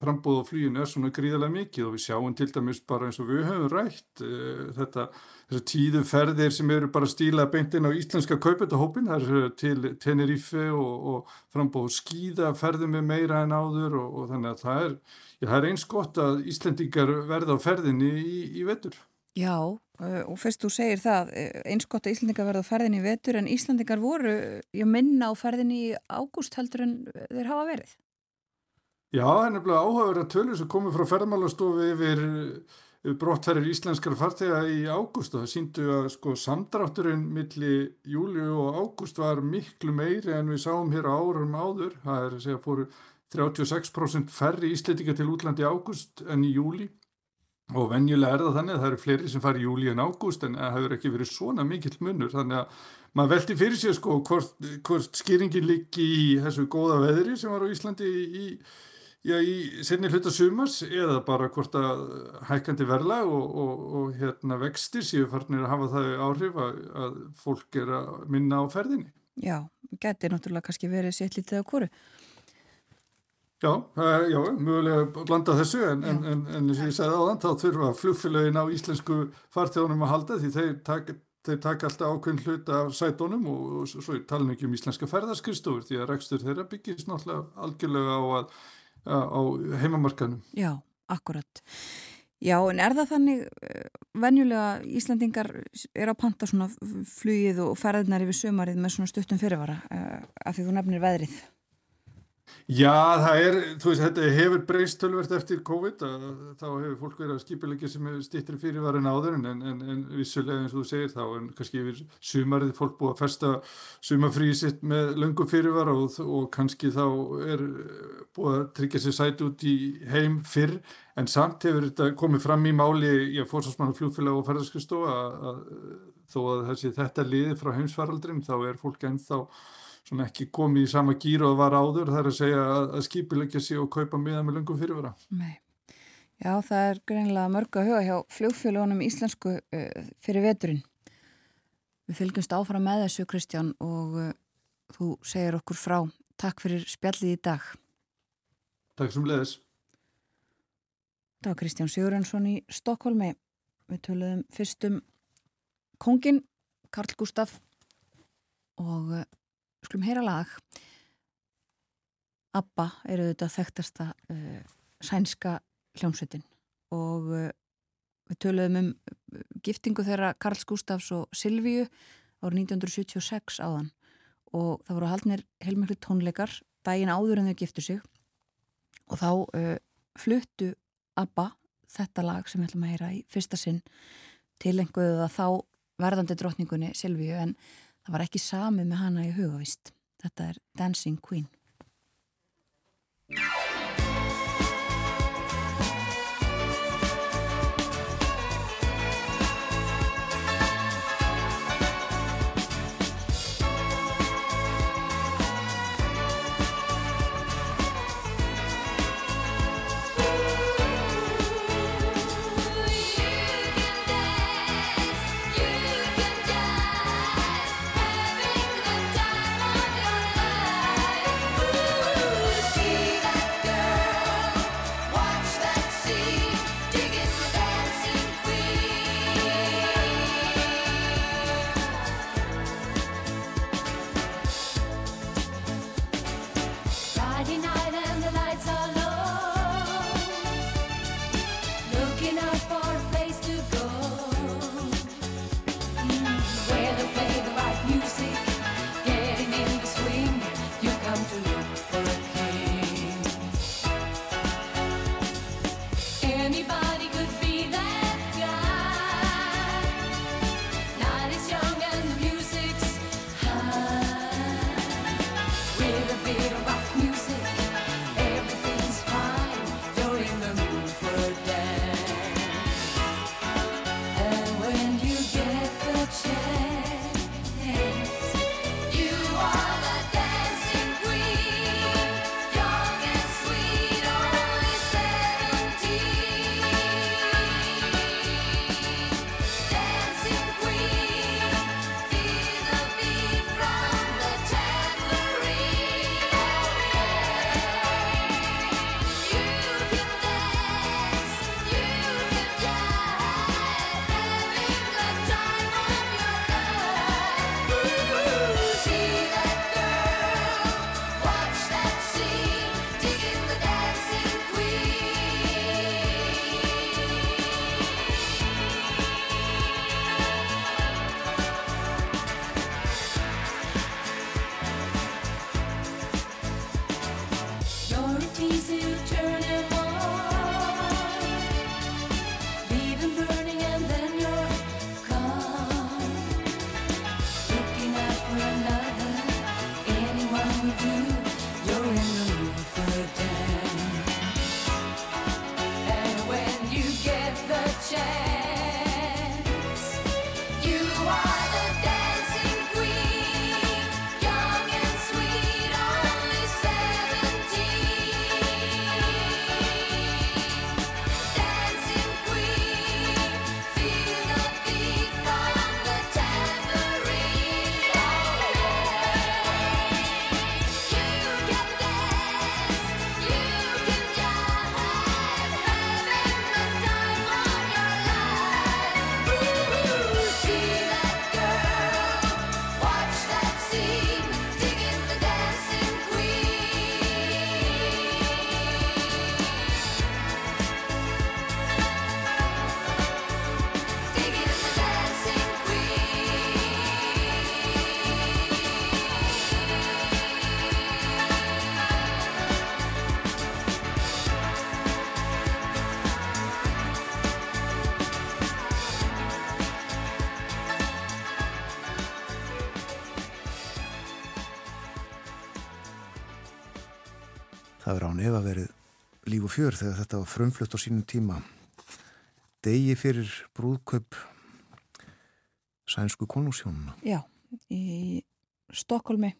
Speaker 6: frambóð á flýjun er svona gríðarlega mikið og við sjáum til dæmis bara eins og við höfum rætt e, þetta, þessar tíðu ferðir sem eru bara stílað beint inn á íslenska kaupetahópin, það er til Tenerife og, og frambóð skýða ferðum með meira en áður og, og þannig að það er, já, það er eins gott að Íslendingar verða á ferðinni í, í vetur.
Speaker 2: Já, eh, og fyrst þú segir það, eh, eins gott að Íslandingar verða á ferðinni í vetur en Íslandingar voru, ég minna á ferðinni í ágúst heldur en þeir hafa verið.
Speaker 6: Já, það er nefnilega áhugaverð að tölur sem komið frá ferðmálastofi yfir brottferðir íslenskar fartega í ágúst. Og það síndu að sko samdrátturinn millir júli og ágúst var miklu meiri en við sáum hér árum áður, það er að segja fóru 36% færri íslendingar til útlandi ágúst en í júli og venjulega er það þannig að það eru fleiri sem fari í júli en ágúst en það hefur ekki verið svona mikill munur þannig að maður veldi fyrir sig sko hvort, hvort skýringin líki í þessu góða veðri sem var á Íslandi í, já, í senni hluta sumars eða bara hvort að hækandi verla og, og, og hérna vextir séu farnir að hafa það áhrif að, að fólk er að minna á ferðinni.
Speaker 2: Já, getur náttúrulega kannski verið sétt lítið á hverju.
Speaker 6: Já, já, mögulega blanda þessu en, en, en, en eins og ég segði á þann þá þurfa flugfélagin á íslensku farþjónum að halda því þeir taka tak alltaf ákveðin hlut af sætónum og, og svo tala ekki um íslenska ferðarskristófur því að rekstur þeirra byggist náttúrulega algjörlega á, að, á heimamarkanum.
Speaker 2: Já, akkurat. Já, en er það þannig eh, venjulega Íslandingar er á panta svona flugið og ferðnar yfir sömarið með svona stuttum fyrirvara eh, af því þú nefnir veðrið?
Speaker 6: Já, það er, þú veist, þetta hefur breyst tölvert eftir COVID að þá hefur fólk verið að skipilegja sem stýttir fyrirvarin áður en, en, en vissulega eins og þú segir þá en kannski yfir sumarið fólk búið að festa sumarfríið sitt með löngum fyrirvar og, og kannski þá er búið að tryggja sér sæt út í heim fyrr en samt hefur þetta komið fram í máli í að fórsvarsmann og fljóðfélag og ferðarskristofa að, að þó að þessi þetta liði frá heimsfaraldrin þá er fólk ennþá svona ekki komið í sama gýr og það var áður það er að segja að, skipilegja sig og kaupa miða með lungum fyrirvara.
Speaker 2: Nei. Já, það er greinlega mörg að huga hjá fljóðfélagunum íslensku uh, fyrir veturinn. Við fylgjumst áfram með þessu Kristján og uh, þú segir okkur frá. Takk fyrir spjallið í dag.
Speaker 6: Takk sem leðis.
Speaker 2: Það var Kristján Sigurðansson í Stokkólmi. Við töluðum fyrstum kongin Karl Gustaf og uh, skulum heyra lag. ABBA eru þetta þekktasta uh, sænska hljómsveitin og uh, við töluðum um uh,
Speaker 7: giftingu þeirra Karls Gustafs og Silvíu árið 1976 áðan og það voru haldnir heilmiklu tónleikar daginn áður en þau giftu sig og þá uh, fluttu ABBA þetta lag sem við ætlum að heyra í fyrsta sinn til einhverju það þá verðandi drotningunni Silvíu en það var ekki sami með hana í hugavist. Þetta er Dancing Queen.
Speaker 1: 1984 þegar þetta var frumflutt á sínum tíma. Degi fyrir brúðkaup sænsku konungsjónuna
Speaker 7: Já, í Stokkólmi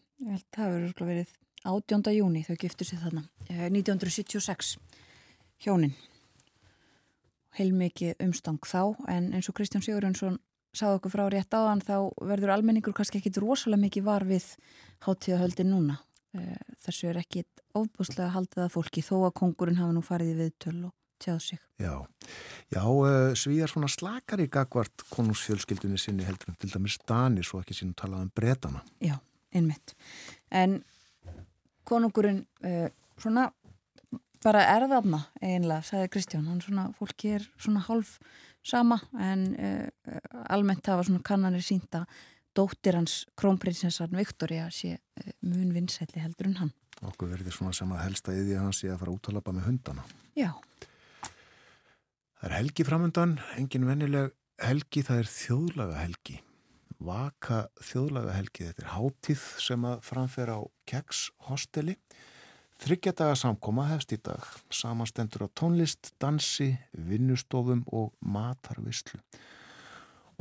Speaker 7: það hefur verið 18. júni þau giftur sér þarna eh, 1976 hjónin. Heilmikið umstang þá en eins og Kristján Sigurjónsson sáðu okkur frá rétt áðan þá verður almenningur kannski ekkit rosalega mikið var við hátíðahöldin núna. Þessu er ekkit ofbúslega haldið að fólki þó að kongurinn hafa nú farið í viðtöl og tjáð sig.
Speaker 1: Já, já uh, svíjar svona slakar í gagvart konungsfjölskyldunni sinni heldur en til dæmis Danir svo ekki sínum talað um bretana.
Speaker 7: Já, einmitt. En konungurinn uh, svona
Speaker 2: bara er þarna einlega, sagði Kristján hann svona, fólki er svona hálf sama en almennt hafa svona kannanir sínda dóttir hans krónprinsessan Viktoria sé uh, mun vinsætli heldur en hann.
Speaker 1: Okkur verður svona sem að helsta yði hans í að fara út að lappa með hundana.
Speaker 2: Já.
Speaker 1: Það er helgi framöndan, engin vennileg helgi, það er þjóðlaga helgi Vaka þjóðlaga helgi þetta er hátíð sem að framfera á Keks hosteli. Þryggjadaga samkoma hefst í dag, samastendur á tónlist, dansi, vinnustofum og matarvislu.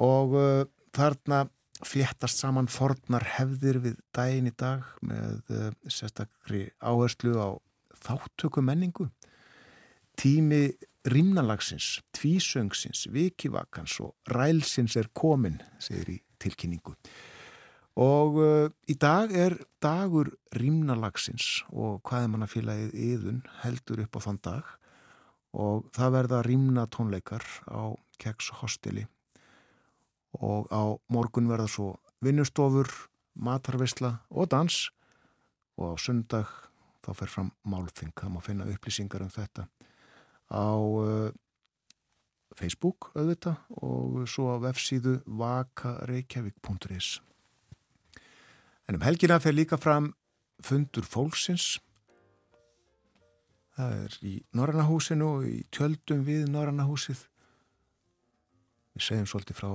Speaker 1: Og uh, þarna fléttast saman fornar hefðir við daginn í dag með uh, sérstakri áherslu á þáttöku menningu. Tími rýmnalagsins, tvísöngsins, vikivakans og rælsins er komin, segir í tilkynningu. Og uh, í dag er dagur rýmnalagsins og hvaðimannafélagið yðun heldur upp á þann dag og það verða rýmna tónleikar á Keks hosteli og á morgun verða svo vinnustofur, matarvisla og dans og á sundag þá fer fram málþing, það má finna upplýsingar um þetta á uh, Facebook auðvita og svo á vefsíðu vakareikjavík.is En um helgina fer líka fram fundur fólksins. Það er í Norrannahúsinu og í tjöldum við Norrannahúsið. Við segjum svolítið frá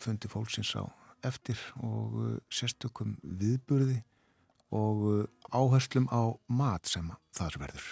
Speaker 1: fundi fólksins á eftir og uh, sérstökum viðburði og uh, áherslum á mat sem þar verður.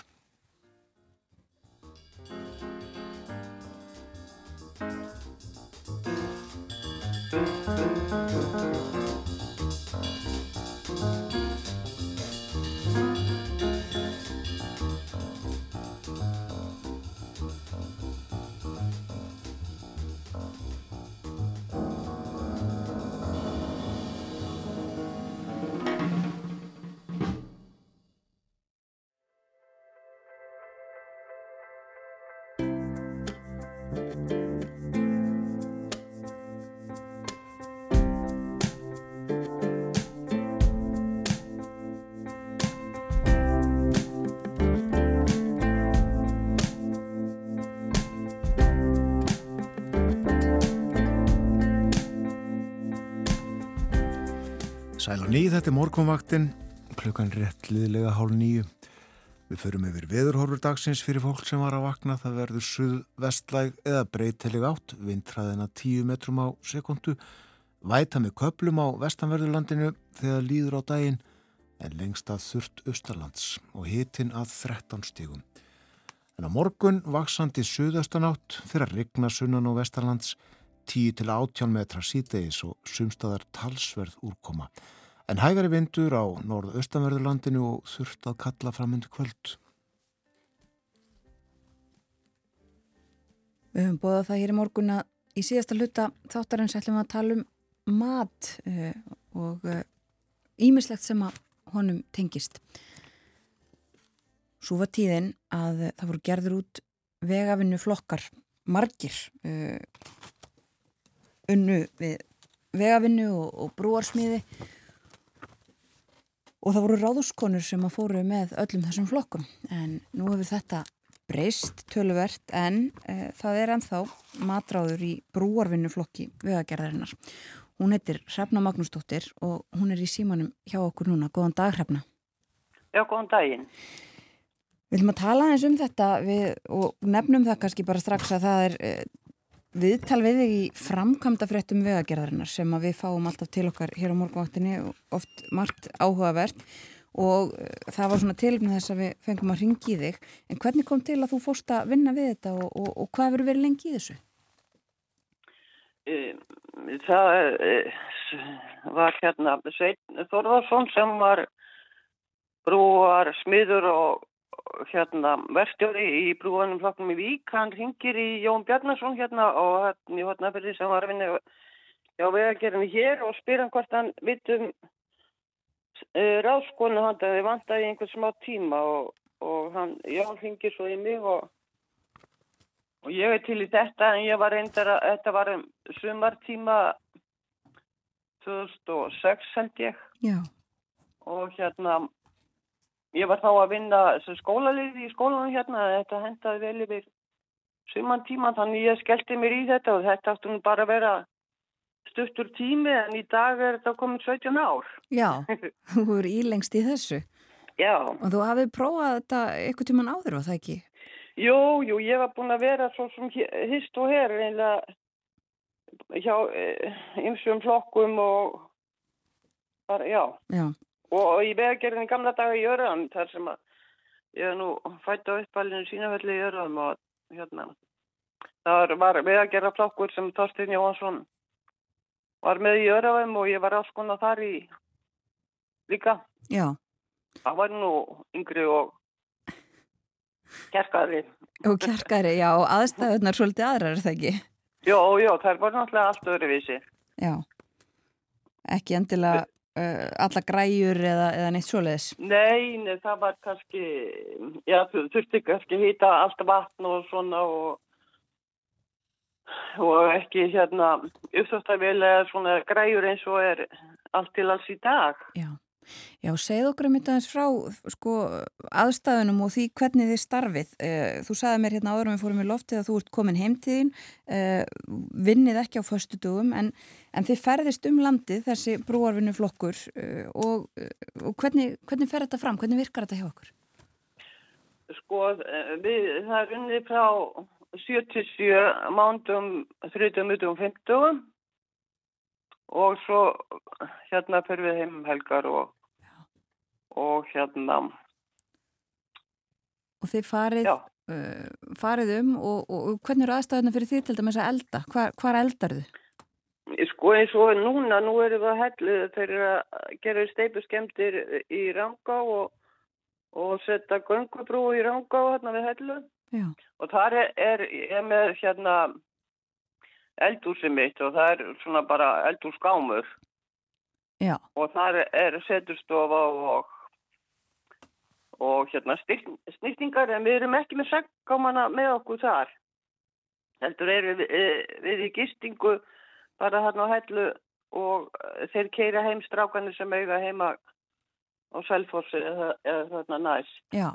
Speaker 1: Nýð, þetta er morgunvaktin, klukkan rétt liðlega hálf nýju. Við förum yfir veðurhorfur dagsins fyrir fólk sem var að vakna. Það verður suð-vestlæg eða breytileg átt, vindræðina 10 metrum á sekundu, væta með köplum á vestanverðurlandinu þegar líður á daginn, en lengst að þurft austarlands og hitin að 13 stígum. En á morgun vaksandi suðaustanátt fyrir að rigna sunnan og vestarlands 10 til 18 metra sítegis og sumstaðar talsverð úrkoma. En hægari vindur á norð-austanverðurlandinu og þurft að kalla framöndu kvöld.
Speaker 2: Við höfum bóðað það hér í morgun að í síðasta hluta þáttarins ætlum að tala um mat uh, og ímislegt uh, sem að honum tengist. Svo var tíðin að það voru gerður út vegavinnu flokkar, margir uh, unnu við vegavinnu og brúarsmiði og það voru ráðuskonur sem að fóru með öllum þessum flokkum en nú hefur þetta breyst töluvert en e, það er ennþá matráður í brúarvinnuflokki vegagerðarinnar. Hún heitir Hrefna Magnúsdóttir og hún er í símanum hjá okkur núna. Góðan dag Hrefna.
Speaker 8: Já, góðan daginn.
Speaker 2: Við viljum að tala eins um þetta við, og nefnum það kannski bara strax að það er e, viðtal við þig í framkvæmda fréttum vegagerðarinnar sem við fáum alltaf til okkar hér á morgunvaktinni oft margt áhugavert og það var svona tilumni þess að við fengum að ringi í þig en hvernig kom til að þú fórst að vinna við þetta og, og, og hvað verður verið lengi í þessu?
Speaker 8: Það var hérna Svein Þorðarsson sem var brúar smiður og hérna verstjóri í brúanum flokknum í Vík, hann ringir í Jón Bjarnarsson hérna og hérna í hotnafyrði sem var að vinna á vegagerðinu hér og spyr hann hvort hann vitum uh, ráðskonu hann að þið vantaði einhvern smá tíma og, og hann, Jón ringir svo í mig og og ég er til í þetta en ég var reyndar að þetta var um sumartíma 2006 held ég
Speaker 2: Já.
Speaker 8: og hérna ég var þá að vinna skólalið í skólanum hérna, þetta hendaði vel yfir suman tíma, þannig ég skellti mér í þetta og þetta áttu nú bara að vera stuttur tími en í dag er þetta komin 17 ár.
Speaker 2: Já, þú eru ílengst í þessu.
Speaker 8: Já.
Speaker 2: Og þú hafið prófað þetta eitthvað tíman áður, var það ekki?
Speaker 8: Jú, jú, ég var búin að vera svo sem hist og her einlega hjá ymsum flokkum og bara, já.
Speaker 2: Já.
Speaker 8: Og í vegagerðin gamla daga í Jörðan, þar sem að ég er nú fætt á uppalinu sínafelli í Jörðan og hérna, það var vegagerðarflokkur sem Þorstin Jóhansson var með í Jörðan og ég var alls konar þar í líka.
Speaker 2: Já.
Speaker 8: Það var nú yngri og kjerkari.
Speaker 2: Og kjerkari, já, og aðstæðunar svolítið aðrar, er það ekki?
Speaker 8: Jó, jó, það var náttúrulega allt öðruvísi.
Speaker 2: Já, ekki endilega alla græjur eða, eða neitt svoleiðis?
Speaker 8: Nei, nei, það var kannski, já, þurfti kannski hýta allt vatn og svona og, og ekki hérna uppstáttavel eða svona græjur eins og er allt til alls í dag.
Speaker 2: Já. Já, segð okkur um þetta eins frá sko, aðstæðunum og því hvernig þið starfið. Eh, þú sagði mér hérna áður um við fórum í loftið að þú ert komin heimtíðin, eh, vinnið ekki á förstu dugum en, en þið ferðist um landið þessi brúarvinnu flokkur eh, og, og hvernig, hvernig fer þetta fram? Hvernig virkar þetta hjá okkur?
Speaker 8: Sko, við, það er unnið frá 77 mándum, 30 mútum, 50 og svo hérna fyrir við heim um helgar og og hérna
Speaker 2: Og þið farið, uh, farið um og, og, og hvernig eru aðstæðuna fyrir því til dæmis að elda? Hvar, hvar eldar þið?
Speaker 8: Sko eins og núna, nú eru það hellið þeir eru að gera steipu skemmtir í Rangá og, og setja göngubrú í Rangá hérna við hellu
Speaker 2: Já.
Speaker 8: og þar er, er, er með hérna eldúsi mitt og það er svona bara eldúsgámur
Speaker 2: Já.
Speaker 8: og þar er seturstofa og og hérna snýttingar en við erum ekki með seggámana með okkur þar. Heldur erum við, við í gistingu bara hérna á hellu og þeir keira heim strákanir sem eiga heima á Selfossi eða, eða þarna næst.
Speaker 2: Já,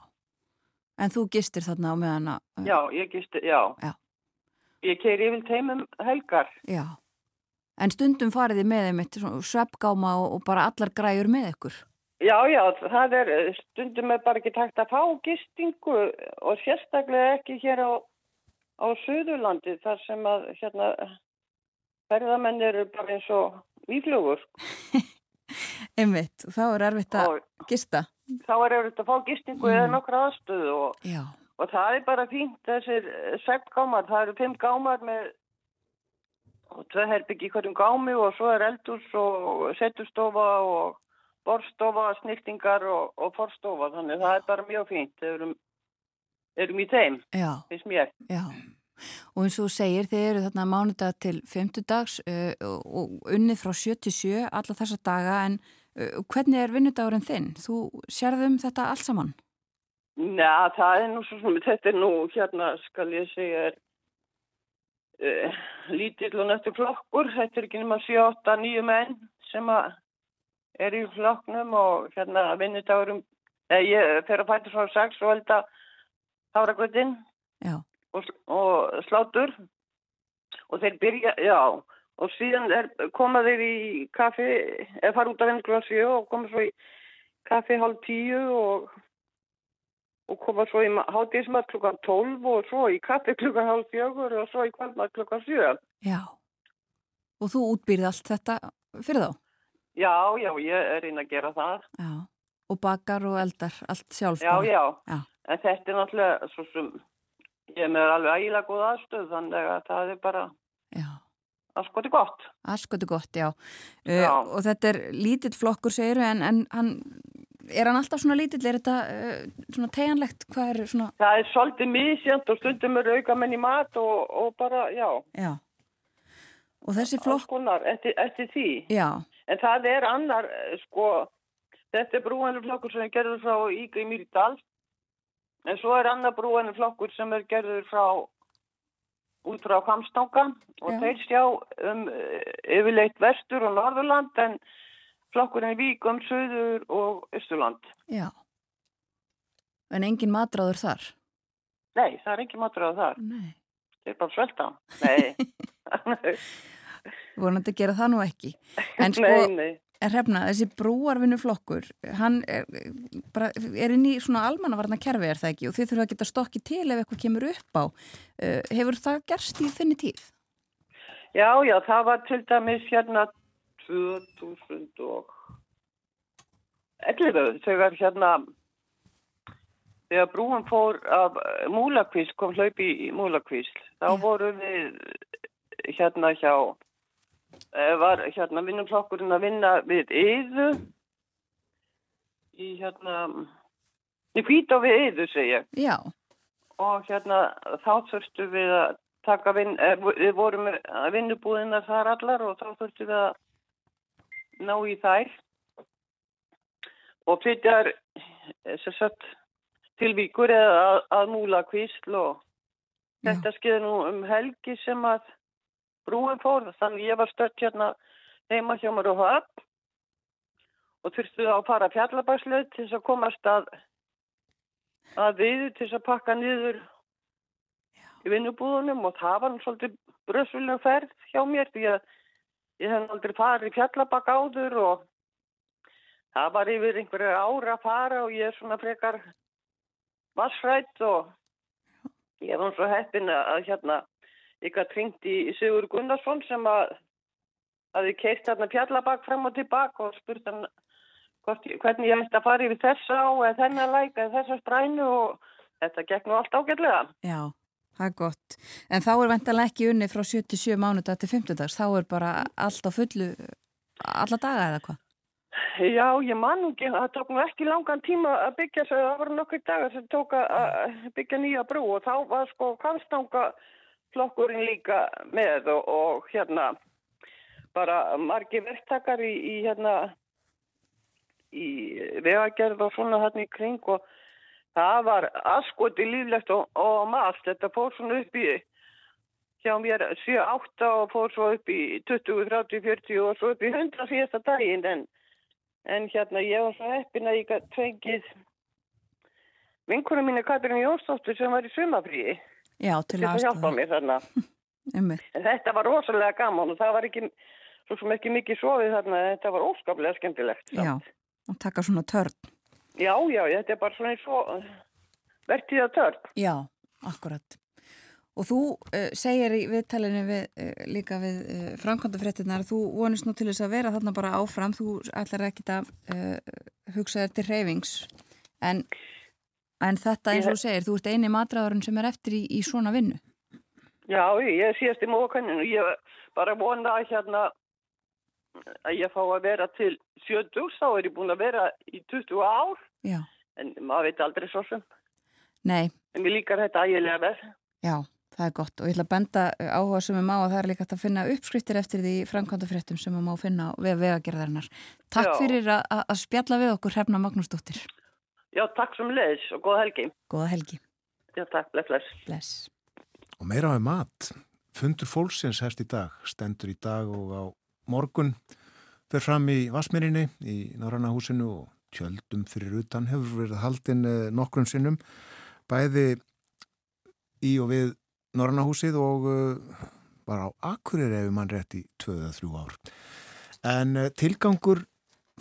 Speaker 2: en þú gistir þarna á meðan að
Speaker 8: Já, ég gistir, já,
Speaker 2: já.
Speaker 8: Ég keiri yfir teimum helgar.
Speaker 2: Já, en stundum fariði með einmitt sveppgáma og, og bara allar græjur með ykkur
Speaker 8: Já, já, það er stundum er bara ekki takt að fá gistingu og sérstaklega ekki hér á, á Suðurlandi þar sem að hérna ferðamenn eru bara eins og výflugur.
Speaker 2: Einmitt, þá er erfitt að gista.
Speaker 8: Þá er erfitt að fá gistingu mm. eða nokkra aðstöðu og, og það er bara fínt þessir sekt gámar, það eru fimm gámar með og tvei herbyggi hverjum gámi og svo er eldurs og seturstofa og borstofa, snýttingar og, og forstofa þannig það er bara mjög fínt við erum, erum í þeim finnst mér
Speaker 2: Já. og eins og þú segir þið eru þarna mánudag til femtudags uh, og unnið frá 77 alla þessa daga en uh, hvernig er vinnudagurinn þinn? Þú sérðum þetta allt saman?
Speaker 8: Já, það er nú svo sem þetta er nú hérna skal ég segja er uh, lítill og nættur flokkur þetta er ekki nema 7-8-9 menn sem að er í flokknum og hérna vinnudagurum eh, ég fer að fæta svona 6 og held að háragröðin og, og slátur. Og þeir byrja, já og síðan er, koma þeir í kaffi, eða fara út af henni klokkan 7 og koma svo í kaffi hálf 10 og og koma svo í hátísmat klukkan 12 og svo í kaffi klukkan hálf 4 og svo í kvöldmat klukkan 7
Speaker 2: Já, og þú útbyrði allt þetta fyrir þá?
Speaker 8: Já, já, ég er inn að gera það.
Speaker 2: Já, og bakar og eldar, allt sjálf.
Speaker 8: Já, já, já, en þetta er náttúrulega svo sem ég er með alveg ægilega góð aðstöð, þannig að það er bara aðskoti gott.
Speaker 2: Aðskoti gott, já. já. Uh, og þetta er lítill flokkur, segir við, en, en hann, er hann alltaf svona lítill? Er þetta uh, svona teganlegt? Hvað er svona?
Speaker 8: Það er svolítið mísjönd og stundum er auka menn í mat og, og bara, já.
Speaker 2: Já. Og þessi flokk...
Speaker 8: Eftir, eftir því.
Speaker 2: Já.
Speaker 8: En það er annar, sko, þetta er brúanurflokkur sem er gerður frá Ígri Mýrdal, en svo er annar brúanurflokkur sem er gerður frá út frá Kamstanga og þeir sjá um yfirleitt vestur og norðurland en flokkurinn er vík um söður og östurland.
Speaker 2: Já, En engin matráður þar?
Speaker 8: Nei, það er engin matráður þar.
Speaker 2: Nei.
Speaker 8: Er bara svelta. Nei.
Speaker 2: Vonandi að gera það nú ekki. En sko,
Speaker 8: nei, nei.
Speaker 2: En hrefna, þessi brúarvinnuflokkur, hann er, bara, er inn í svona almannavarna kerfi er það ekki og þið þurfa að geta stokkið til ef eitthvað kemur upp á. Uh, hefur það gerst í þinni tíð?
Speaker 8: Já, já, það var til dæmis hérna 2011 þegar hérna þegar brúin fór af múlakvísl, kom hlaupi í múlakvísl, þá voru við hérna hjá eh, var hérna vinnumflokkurinn að vinna við yðu í hérna í hvít á við yðu segja
Speaker 2: Já,
Speaker 8: og hérna þá þurftu við að taka vinn, eh, við vorum að vinnubúðina þar allar og þá þurftu við að ná í þær. Og flytjar að tilvíkur eða að, að múla kvísl og
Speaker 2: Já.
Speaker 8: þetta skeði nú um helgi sem að brúin fór þannig ég var stött hérna heima hjá mér og höfn og þurftu að fara fjallabærsleið til þess að komast að að við til þess að pakka niður í vinnubúðunum. Og það var svolítið bröðsvöldin ferð hjá mér því að ég hef aldrei farið fjallabak áður og það var yfir einhverju ára að fara og ég er svona frekar vassrætt og ég var svo heppin að að hérna ég gætt ringt í Sigur Gunnarsson sem að hafi keitt hérna fjallabak fram og tilbaka og spurt hann hvort, hvernig ég ætti að fara yfir þessa á eða þennan læk eða þessa sprænu og þetta gekk nú allt ágætlega.
Speaker 2: já, það er gott. En þá er vendalega ekki unni frá 77 mánudag til 50 dags, þá er bara allt á fullu alla daga eða hvað?
Speaker 8: Já, ég man ekki, það tók nú ekki langan tíma að byggja það voru nokkur dagar sem tók að byggja nýja brú og þá var sko kannstanga flokkurinn líka með og, og hérna bara margi verktakar í, í hérna í vegagerð og svona þarna í kring og það var askoti líflegt og, og maður, þetta fór svona upp í hjá mér 7-8 og fór svo upp í 20, 30, 40 og svo upp í 100 síðasta daginn. En En hérna ég var svo heppin að ég gæti fengið vinkunum mínu Katrín Jónsdóttur sem var í sumafríi
Speaker 2: Já, til
Speaker 8: til að hjálpa mér þarna. En þetta var rosalega gaman og það var ekki, svo sem ekki mikið sofið þarna, þetta var óskaplega skemmtilegt. samt.
Speaker 2: Já, og taka svona törn.
Speaker 8: Já, já, þetta er bara svona eins og vertíða törn.
Speaker 2: Já, akkurat. Og þú uh, segir í viðtalinu við, uh, líka við uh, framkvæmdafréttinar, þú vonist nú til þess að vera þarna bara áfram, þú ætlar ekki að hugsa þér til reyfings, en, en þetta eins og segir, þú ert eini matræðurinn sem er eftir í, í svona vinnu.
Speaker 8: Já, ég er síðast í mókanninu. Ég bara vona að hérna að ég fá að vera til 70, þá er ég búin að vera í 20 ár,
Speaker 2: Já,
Speaker 8: en maður veit aldrei svo sem.
Speaker 2: nei,
Speaker 8: En mér líkar þetta ægilega vel.
Speaker 2: já, það er gott og ég ætla að benda áhuga sem er má og það er líka að finna uppskriftir eftir því framkvæmdafréttum sem er má finna á við vegagerðarinnar. Takk
Speaker 8: Já.
Speaker 2: fyrir að, að að spjalla við okkur Hrefna Magnúsdóttir.
Speaker 8: Já, takk sem leiðis og góða helgi.
Speaker 2: Góða helgi.
Speaker 8: Já, takk, bless, bless.
Speaker 2: Bless.
Speaker 1: Og meira með mat. Fundur fólksins hefst í dag, stendur í dag og á morgun fer fram í Vasmirinni í Norranna húsinu og tjöldum fyrir utan hefur verið haldinn eh, nokkrum sinnum bæði í og við Norranna húsið og uh, bara á Akureyri ef mann rétt í 2-3 ár. En uh, tilgangur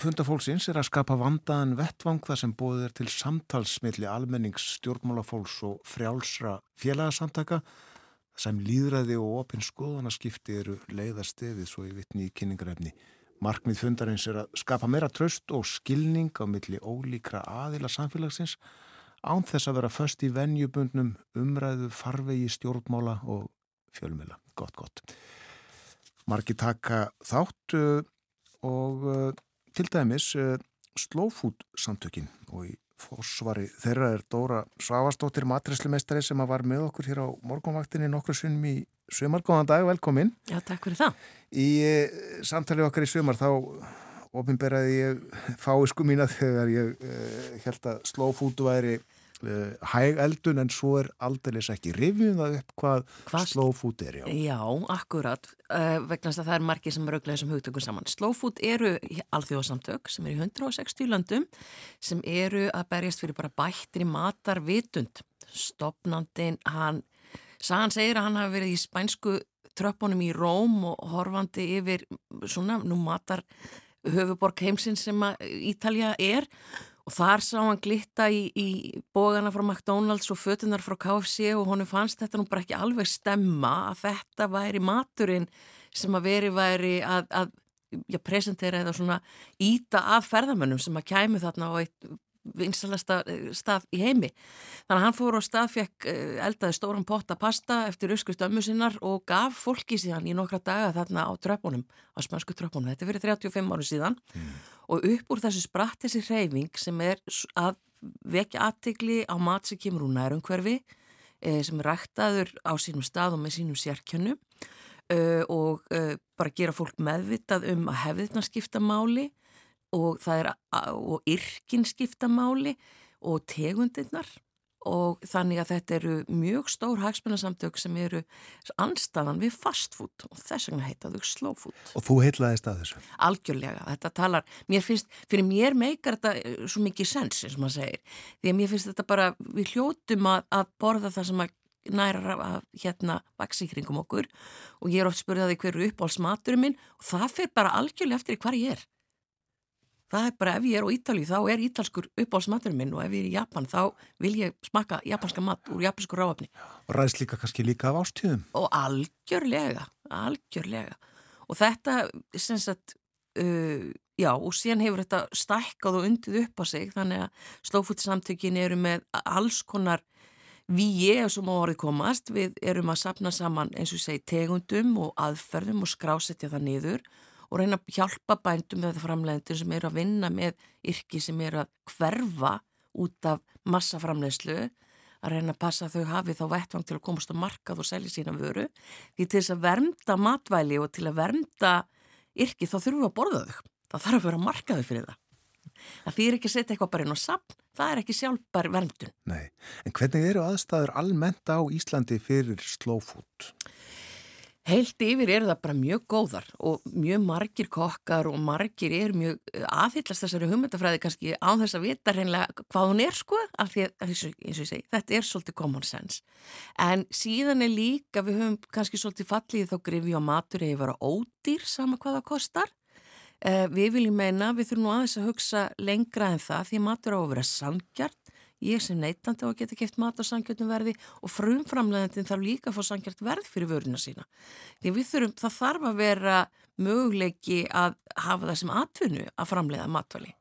Speaker 1: fundafólksins er að skapa vandaðan vettvang þar sem bóðið er til samtalsmiðli almennings stjórnmálafólks og frjálsra félagasamtaka sem líðræði og opinn skoðanaskipti eru leiðastefið svo í vitni í kynningarefni. Markmið fundarins er að skapa meira tröst og skilning á milli ólíkra aðila samfélagsins án þess að vera först í venjubundnum umræðu farvegi stjórnmála og fjölmjöla. Gott, gott. Marki taka þátt uh, og uh, til dæmis uh, Slowfood samtökin og í fórsvari þeirra er Dóra Svavastóttir matræslumeistari sem var með okkur hér á morgunvaktinni nokkru sinnum í sömar. Góðan dag, velkomin.
Speaker 9: Já, takk fyrir það.
Speaker 1: Í uh, samtali okkar í sömar þá ofinberaði ég fáisku mína þegar ég uh, held að Slowfood væri hæg eldun en svo er aldrei ekki rifjum það upp hvað, hvað slow food er.
Speaker 9: Já, já akkurat, uh, vegna þess að það er margir sem rauglega þessum hugtökum saman. Slow food eru alþjóðsamtök sem eru í 160 landum sem eru að berjast fyrir bara bættri matarvitund. Stopnandin, hann, hann segir að hann hafi verið í spænsku tröppunum í Róm og horfandi yfir svona nú matar höfuborg heimsins sem Ítalja er og þar sá hann glitta í, í bógana frá McDonalds og fötunar frá KFC og honum fannst þetta nú bara ekki alveg stemma að þetta væri maturinn sem að veri væri að, að já, presentera eða svona íta að ferðamönnum sem að kæmu þarna á eitt vinsalasta eh, stað í heimi. Þannig að hann fór á stað, fekk eh, eldaði stóran potta pasta eftir öskust ömmu sinnar og gaf fólki síðan í nokkra daga þarna á tröfbónum, á spansku tröfbónum. Þetta fyrir 35 áru síðan mm. Og upp úr þessu spratt þessi reyfing sem er að vekja aðtegli á mat sem kemur úr nærumhverfi eh, sem er ræktaður á sínum stað og með sínum sérkjönnu og bara gera fólk meðvitað um að hefðirna skipta máli og og yrkin skiptamáli og tegundirnar og þannig að þetta eru mjög stór hagspennasamtök sem eru anstaðan við fastfood og þess vegna heita þau slow food.
Speaker 1: Og þú heitlaðist að þessu?
Speaker 9: Algjörlega, þetta talar, mér finnst, fyrir mér meikar þetta eh, svo mikið sens eins og maður segir, því að mér finnst þetta bara, við hljótum að, að borða það sem að næra að hérna vaksi kringum okkur og ég er oft spurðið að því hverju uppáhaldsmaturum minn og það fyrir bara algjörlega eftir hvar ég er það er bara ef ég er á Ítali þá er ítalskur uppáhaldsmaturinn minn og ef ég er í Japan þá vil ég smaka japanska mat úr japansku ráafni.
Speaker 1: Og ræðs líka kannski líka af ástíðum.
Speaker 9: Og algjörlega, algjörlega. Og þetta, sem sagt, uh, já, og síðan hefur þetta stækkað og undið upp á sig þannig að slófútsamtökin eru með alls konar við ég sem á orðið komast, við erum að sapna saman eins og segi tegundum og aðferðum og skrásetja það niður og reyna að hjálpa bændum eða framleiðendur sem eru að vinna með yrki sem eru að hverfa út af massaframleiðslu að reyna að passa að þau hafi þá vettvang til að komast á markað og selja sína vöru. Því til þess að vernda matvæli og til að vernda yrki þá þurfum við að borða þau. Það þarf að vera markaðu fyrir það. Það fyrir ekki að setja eitthvað bara inn á sapn það er ekki sjálfbar verndun.
Speaker 1: Nei, en hvernig eru aðstæður almennt á Íslandi fyrir slow
Speaker 9: Heilt yfir eru það bara mjög góðar og mjög margir kokkar og margir eru mjög eh, aðhyllast þessari hugmyndafræði kannski á þess að vita reynlega hvað hún er sko af því að eins og ég segi þetta er svolítið common sense. En síðan er líka við höfum kannski svolítið fallið þá grifi á matur eða vera ódýr sama hvað það kostar. Eh, við viljum meina við þurfum nú aðeins að hugsa lengra en það því matur á að vera sangjart ég sem neytandi á að geta kæft mat á sangjörnum verði og frumframleðandin þarf líka að fá sangjart verð fyrir vöruna sína. Því við þurfum, það þarf að vera möguleiki að hafa það sem atvinnu að framleiða matvali.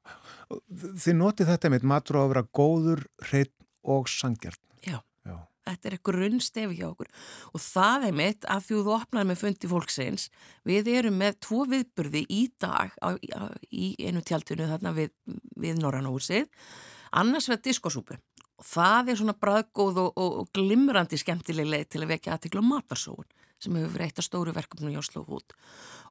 Speaker 1: Þið notið þetta með matur á að vera góður, hreitt og sangjart.
Speaker 9: Já. Já. Þetta er eitthvað runnstefi hjá okkur og það er mitt að því þú opnar með fundi fólksins, við erum með tvo viðburði í dag á, í einu tjaldinu þarna við, við Norrannahúsið annars veð diskosúpu. Og það er svona bræðgóð og, og, og glimrandi skemmtileg leið til að vekja aðtikla matarsóun sem hefur verið eitt af stóru verkefnum hjá Slófút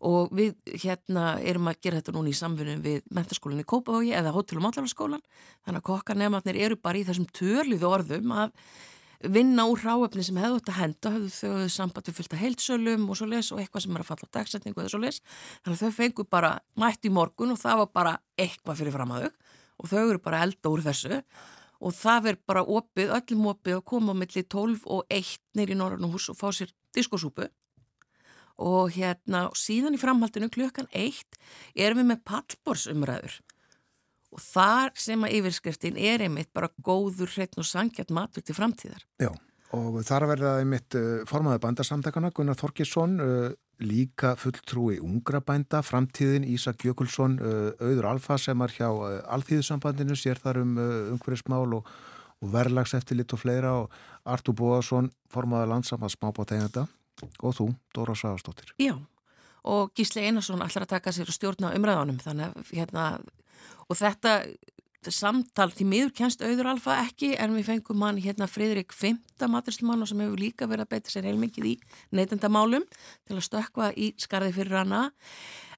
Speaker 9: og við hérna erum að gera þetta núna í samfunum við mentaskólinni Kópavogi eða Hótel- og Matlarskólan þannig að kokkarnefnarnir eru bara í þessum törliðu orðum að vinna úr ráöfni sem hefðu þetta henda hefðu þau samband við fylgta heilsölum og svo les og eitthvað sem er að falla á dagsetningu eða svo les þannig að þau fengu bara mætt í morgun og það var bara eitthvað fyrir fram að þau og þau eru bara elda úr þessu. Og það verður bara opið, öllum opið að koma á milli 12 og 1 neyri í Norrannúhús og fá sér diskosúpu. Og hérna síðan í framhaldinu klukkan 1 erum við með pallborsumræður og þar sem að yfirskriftin er einmitt bara góður hreitn og sangjart matur til framtíðar.
Speaker 1: Já og þar verða einmitt uh, formaði bandarsamtakana Gunnar Þorkisson uh, líka fulltrúi ungra bænda, framtíðin Ísak Jökulsson, uh, auður alfa sem er hjá uh, alþýðusambandinu, sér þar um uh, umhverfismál og, og verðlags eftir litt og fleira og Artur Bóðarsson, formaða landsamað smábátegenda og þú, Dóra Sáastóttir.
Speaker 9: Já, og Gísli Einarsson ætlar að taka sér og stjórna umræðanum þannig að hérna, og þetta samtal því miður kennst auður alfa ekki en við fengum hann hérna Fridrik Fymta maturslumann og sem hefur líka verið að beita sér heilmikið í neytendamálum til að stökka í skarði fyrir hana.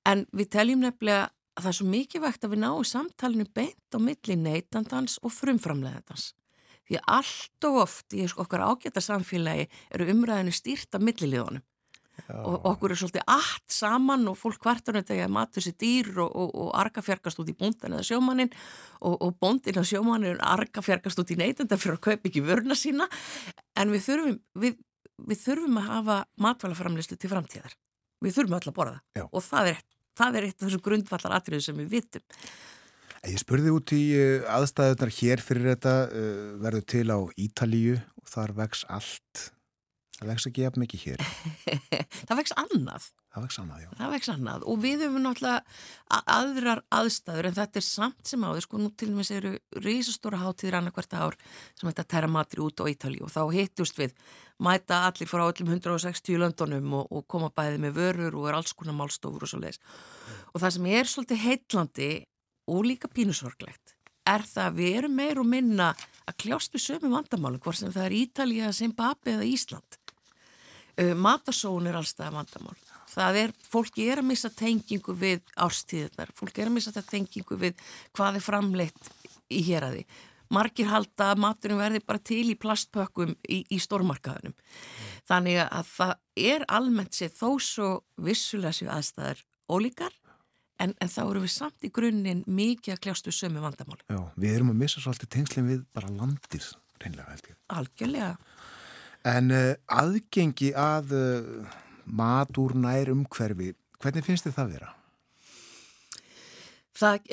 Speaker 9: En við teljum nefnilega að það er svo mikið vegt að við náum samtalinu beint á milli neytendans og frumframleðendans Því allt og oft í okkar ágæta samfélagi eru umræðinu stýrt af milliliðunum og okkur er svolítið allt saman og fólk þetta að matur sér dýr og, og, og arga fjarkast út í búndan eða sjómannin og, og bóndin og sjómannin arga fjarkast út í neytenda fyrir að kaupa ekki vörna sína. En við þurfum, við, við þurfum að hafa matvælaframlislu til framtíðar. Við þurfum öll að borða.
Speaker 1: Já.
Speaker 9: og það er, það er eitt af þessu grundvallar atriðu sem við vitum.
Speaker 1: Ég spurði út í uh, aðstæðunar hér fyrir þetta uh, verður til á Ítalíu og þar vex allt það vex ekki jafn mikið hér.
Speaker 9: Það vex annað.
Speaker 1: Það vex annað, já.
Speaker 9: Það vex annað. Og við höfum náttúrulega aðrar aðstæður en þetta er samt sem áður sko nú til og með sér risastóra hátíðir annarkvært ár sem þetta terra matri út á Ítali og þá hittust við mæta allir frá öllum 160 löndunum og, og koma bæði með vörur og er alls konar málstofur og svo leiðis og það sem er svolítið heitlandi og líka pínusorglegt er það að við erum meir og minna að kljást við sömu vandamálu hvort sem það er Ítalija, Zimbabwe eða Ísland uh, matasón er allstað vandamál. Það er, fólki er að missa tengingu við árstíðunar, fólki er að missa tengingu við hvað er framleitt í hér að því margir halda að maturinn verði bara til í plastpökkum í, í stórmarkaðunum þannig að það er almennt sér þó svo vissulega sér aðstæðar ólíkar en, en þá eru við samt í grunninn mikið að kljástu sömu vandamál
Speaker 1: Já, við erum að missa svolítið tengslinn við bara landið, reynlega held ég.
Speaker 9: Algjörlega
Speaker 1: En uh, aðgengi að uh, mat úr nær umhverfi, hvernig finnst þið það vera?
Speaker 9: Það...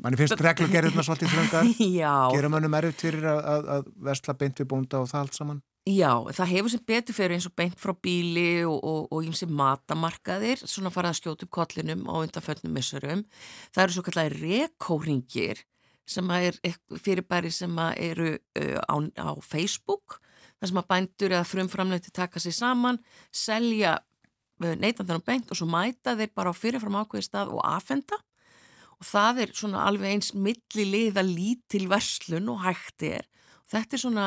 Speaker 1: Manni finnst reglugerðurna svolítið þröngar?
Speaker 9: Já.
Speaker 1: Gerum mannum erfitt fyrir að, að, að vestla beint við bónda og það allt saman?
Speaker 9: Já, það hefur sem betur fyrir eins og beint frá bíli og ímsi matamarkaðir, svona farað að skjóta upp kollinum á undanföllnum missurum. Það eru svo kallar rekóringir sem er fyrirbæri sem eru á, á Facebook þar sem að bændur eða frumframleiti taka sér saman, selja neytandan á beint og svo mæta þeir bara á fyrirfram ákveði stað og afhenda. Og það er svona alveg eins milliliða lítil verslun og hægt er. Og þetta er svona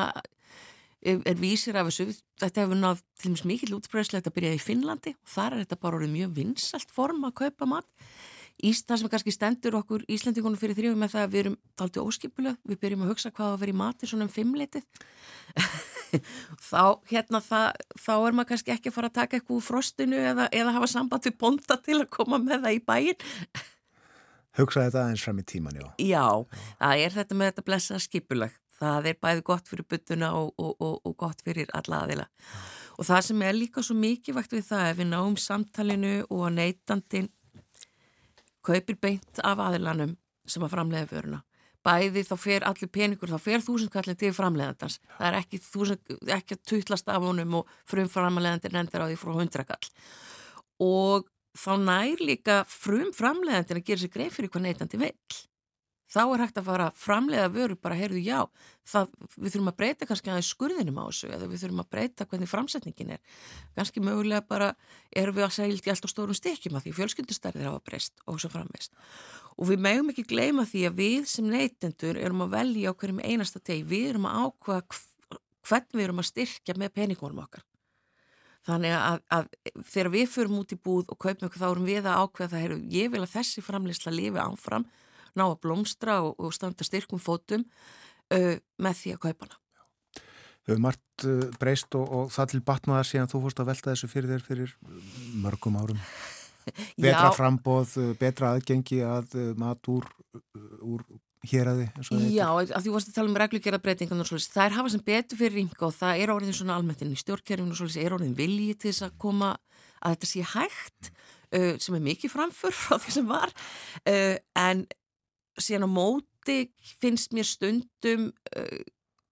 Speaker 9: er vísir af þessu, þetta hefur nátt til og meins mikið útbreyðslegt að byrja í Finnlandi. Og þar er þetta bara orðið mjög vinsalt form að kaupa mat. Ísland sem kannski stendur okkur Íslandingunum fyrir þrjóðum með það að við erum taldið óskipuleg, við byrjum að hugsa hvað að vera í mati svona um fimmleitið þá hérna það, þá er maður kannski ekki að fara að taka eitthvað úr frostinu eða, eða hafa samband við bonda til að koma með það í bæin
Speaker 1: Hugsaði þetta aðeins fram í tíman, já.
Speaker 9: Já, það er þetta með þetta blessa skipuleg það er bæði gott fyrir byttuna og, og, og, og gott fyrir alla aðila. Og það sem er líka svo mikið vægt við það ef við náum samtalinu og neytandin kaupir beint af aðilanum sem að framlega föruna. Bæði þá fer allir peningur, þá fer þúsundkallin til framlegandans. Það er ekki, þúsund, ekki að tuttlast af honum og frum framlegandir nendur á því frá hundrakall. Og þá nær líka frum framlegandir að gera sér greið fyrir hvað neytandi vill. Þá er hægt að fara framlega vöru bara, heyrðu já, það, við þurfum að breyta kannski aðeins skurðinum á þessu eða við þurfum að breyta hvernig framsetningin er. Ganski mögulega bara erum við að segja í allt á stórum stykjum að því fjölskyldustærðir hafa breyst og svo framvist. Og við megum ekki gleyma því að við sem neytendur erum að velja á hverjum einasta teg, við erum að ákvaða hvernig við erum að styrkja með peningónum okkar. Þannig að, að þegar við förum út í búð og kaupum okkur þá erum við að ákveða það, heyrðu, ég vil að þessi framleysla lifi áfram ná að blómstra og, og standa styrkum fótum uh, með því að kaupa hana.
Speaker 1: Þau hefur margt uh, breyst og, og það til batnaðar síðan þú fórst að velta þessu fyrir þér fyrir mörgum árum. Betra Já. frambóð, uh, betra aðgengi að uh, mat úr, úr héræði.
Speaker 9: Já, að þú varst að tala um reglugjara breytingan og svolítið. Það er hafa sem betur fyrir ringa og það er orðin svona almenntinn í stjórnkerfinu og svolítið er orðin viljið til þess að koma að þetta sé hægt sem er mikið framför frá því sem var en síðan á móti finnst mér stundum uh,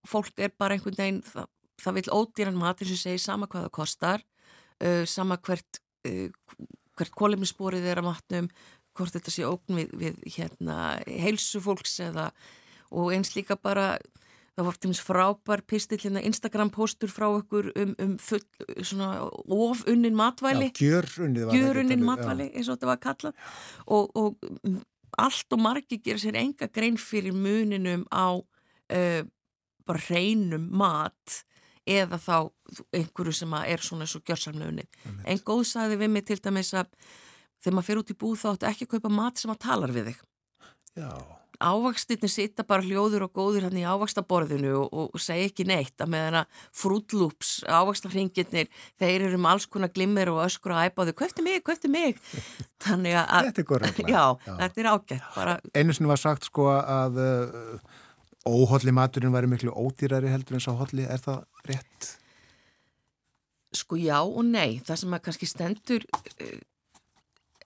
Speaker 9: fólk er bara einhvern veginn það, það vil ódýran matur sem segir sama hvað það kostar uh, sama hvert uh, hvert kólumnisporið er að matnum hvort þetta sé ógn við, við hérna, heilsu fólks eða og eins líka bara það var meins frábær pistillina Instagram postur frá okkur um, um full, svona ofunnin matvæli.
Speaker 1: Já, gjörunnin
Speaker 9: matvæli eins og þetta var kallað. Og, og allt og margi gera sér enga grein fyrir muninum á uh, bara hreinum mat eða þá einhverju sem er svona svo gjörsamleunin. En góð sagði við mig til dæmis að þegar maður fyrir út í búð þá áttu ekki að kaupa mat sem að talar við þig.
Speaker 1: Já.
Speaker 9: Ávakstinni sitta bara hljóður og góður hann í ávakstaborðinu og, og, segja ekki neitt. Að með hana frútlúps ávakstarringirnir, þeir eru með alls konar glimmer og öskur og æbáðu, köfti mig, köfti mig. Þannig
Speaker 1: að þetta er
Speaker 9: já, já, þetta er ágætt bara...
Speaker 1: einu sinni var sagt sko að uh, óhólli maturinn væri miklu ódýrari heldur en sá hólli, er það rétt?
Speaker 9: Sko já og nei, það sem að kannski stendur uh,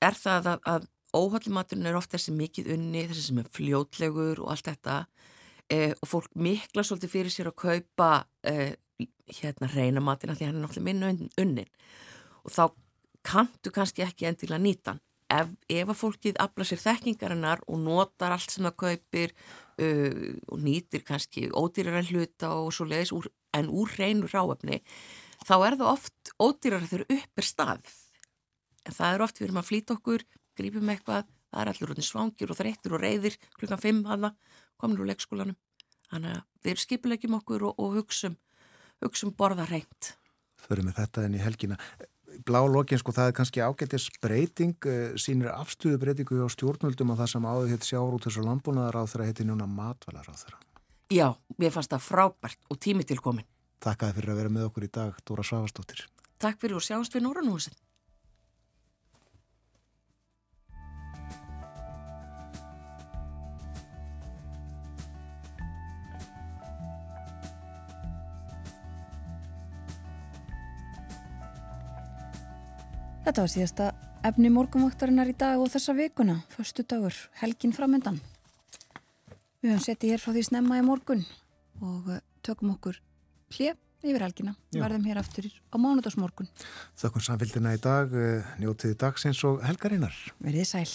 Speaker 9: er það að, að óhóllimaturinn er ofta þessi mikið unni, þessi sem er fljótlegur og allt þetta eh, og fólk mikla svolítið fyrir sér að kaupa eh, hérna reynamatina því hann er náttúrulega minna unnin. Og þá kanntu kannski ekki endilega nýtan ef, ef að fólkið afla sér þekkingarinnar og notar allt sem það kaupir uh, og nýtir kannski ódýrar hluta og svo leiðis en úr reynu ráöfni þá er það oft ódýrar þegar upp er staðið. En það er oft við erum að flýta okkur grípum eitthvað, það er allir svangir og þreyttur og reyðir klukkan 5 hana, komin úr leikskólanum. Þannig að við skipilegjum okkur og, og hugsum, hugsum borða reynd.
Speaker 1: Förum við þetta enn í helgina. Blá lokin, sko, það er kannski ágættis breyting, eh, sínir afstuðu breytingu á stjórnvöldum og það sem áður hitt sjáur út þessu landbúnaðar á þeirra heiti núna matvalar á þeirra.
Speaker 9: Já, mér fannst það frábært og tími til komin.
Speaker 1: Takk að þið fyrir að vera með okkur í dag, Dóra Svavastóttir.
Speaker 9: Takk fyrir og sjáumst við Norrannúsin.
Speaker 2: Þetta var síðasta efni morgumvaktarinnar í dag og þessa vikuna, förstu dagur, helgin framöndan. Við höfum settið hér frá því snemma í morgun og eh, tökum okkur hlið yfir helgina. Já. Verðum hér aftur á mánudagsmorgun.
Speaker 1: Þakkum samfélgina í dag, eh, njótiði dagsins og helgarinnar.
Speaker 2: Verðið sæl.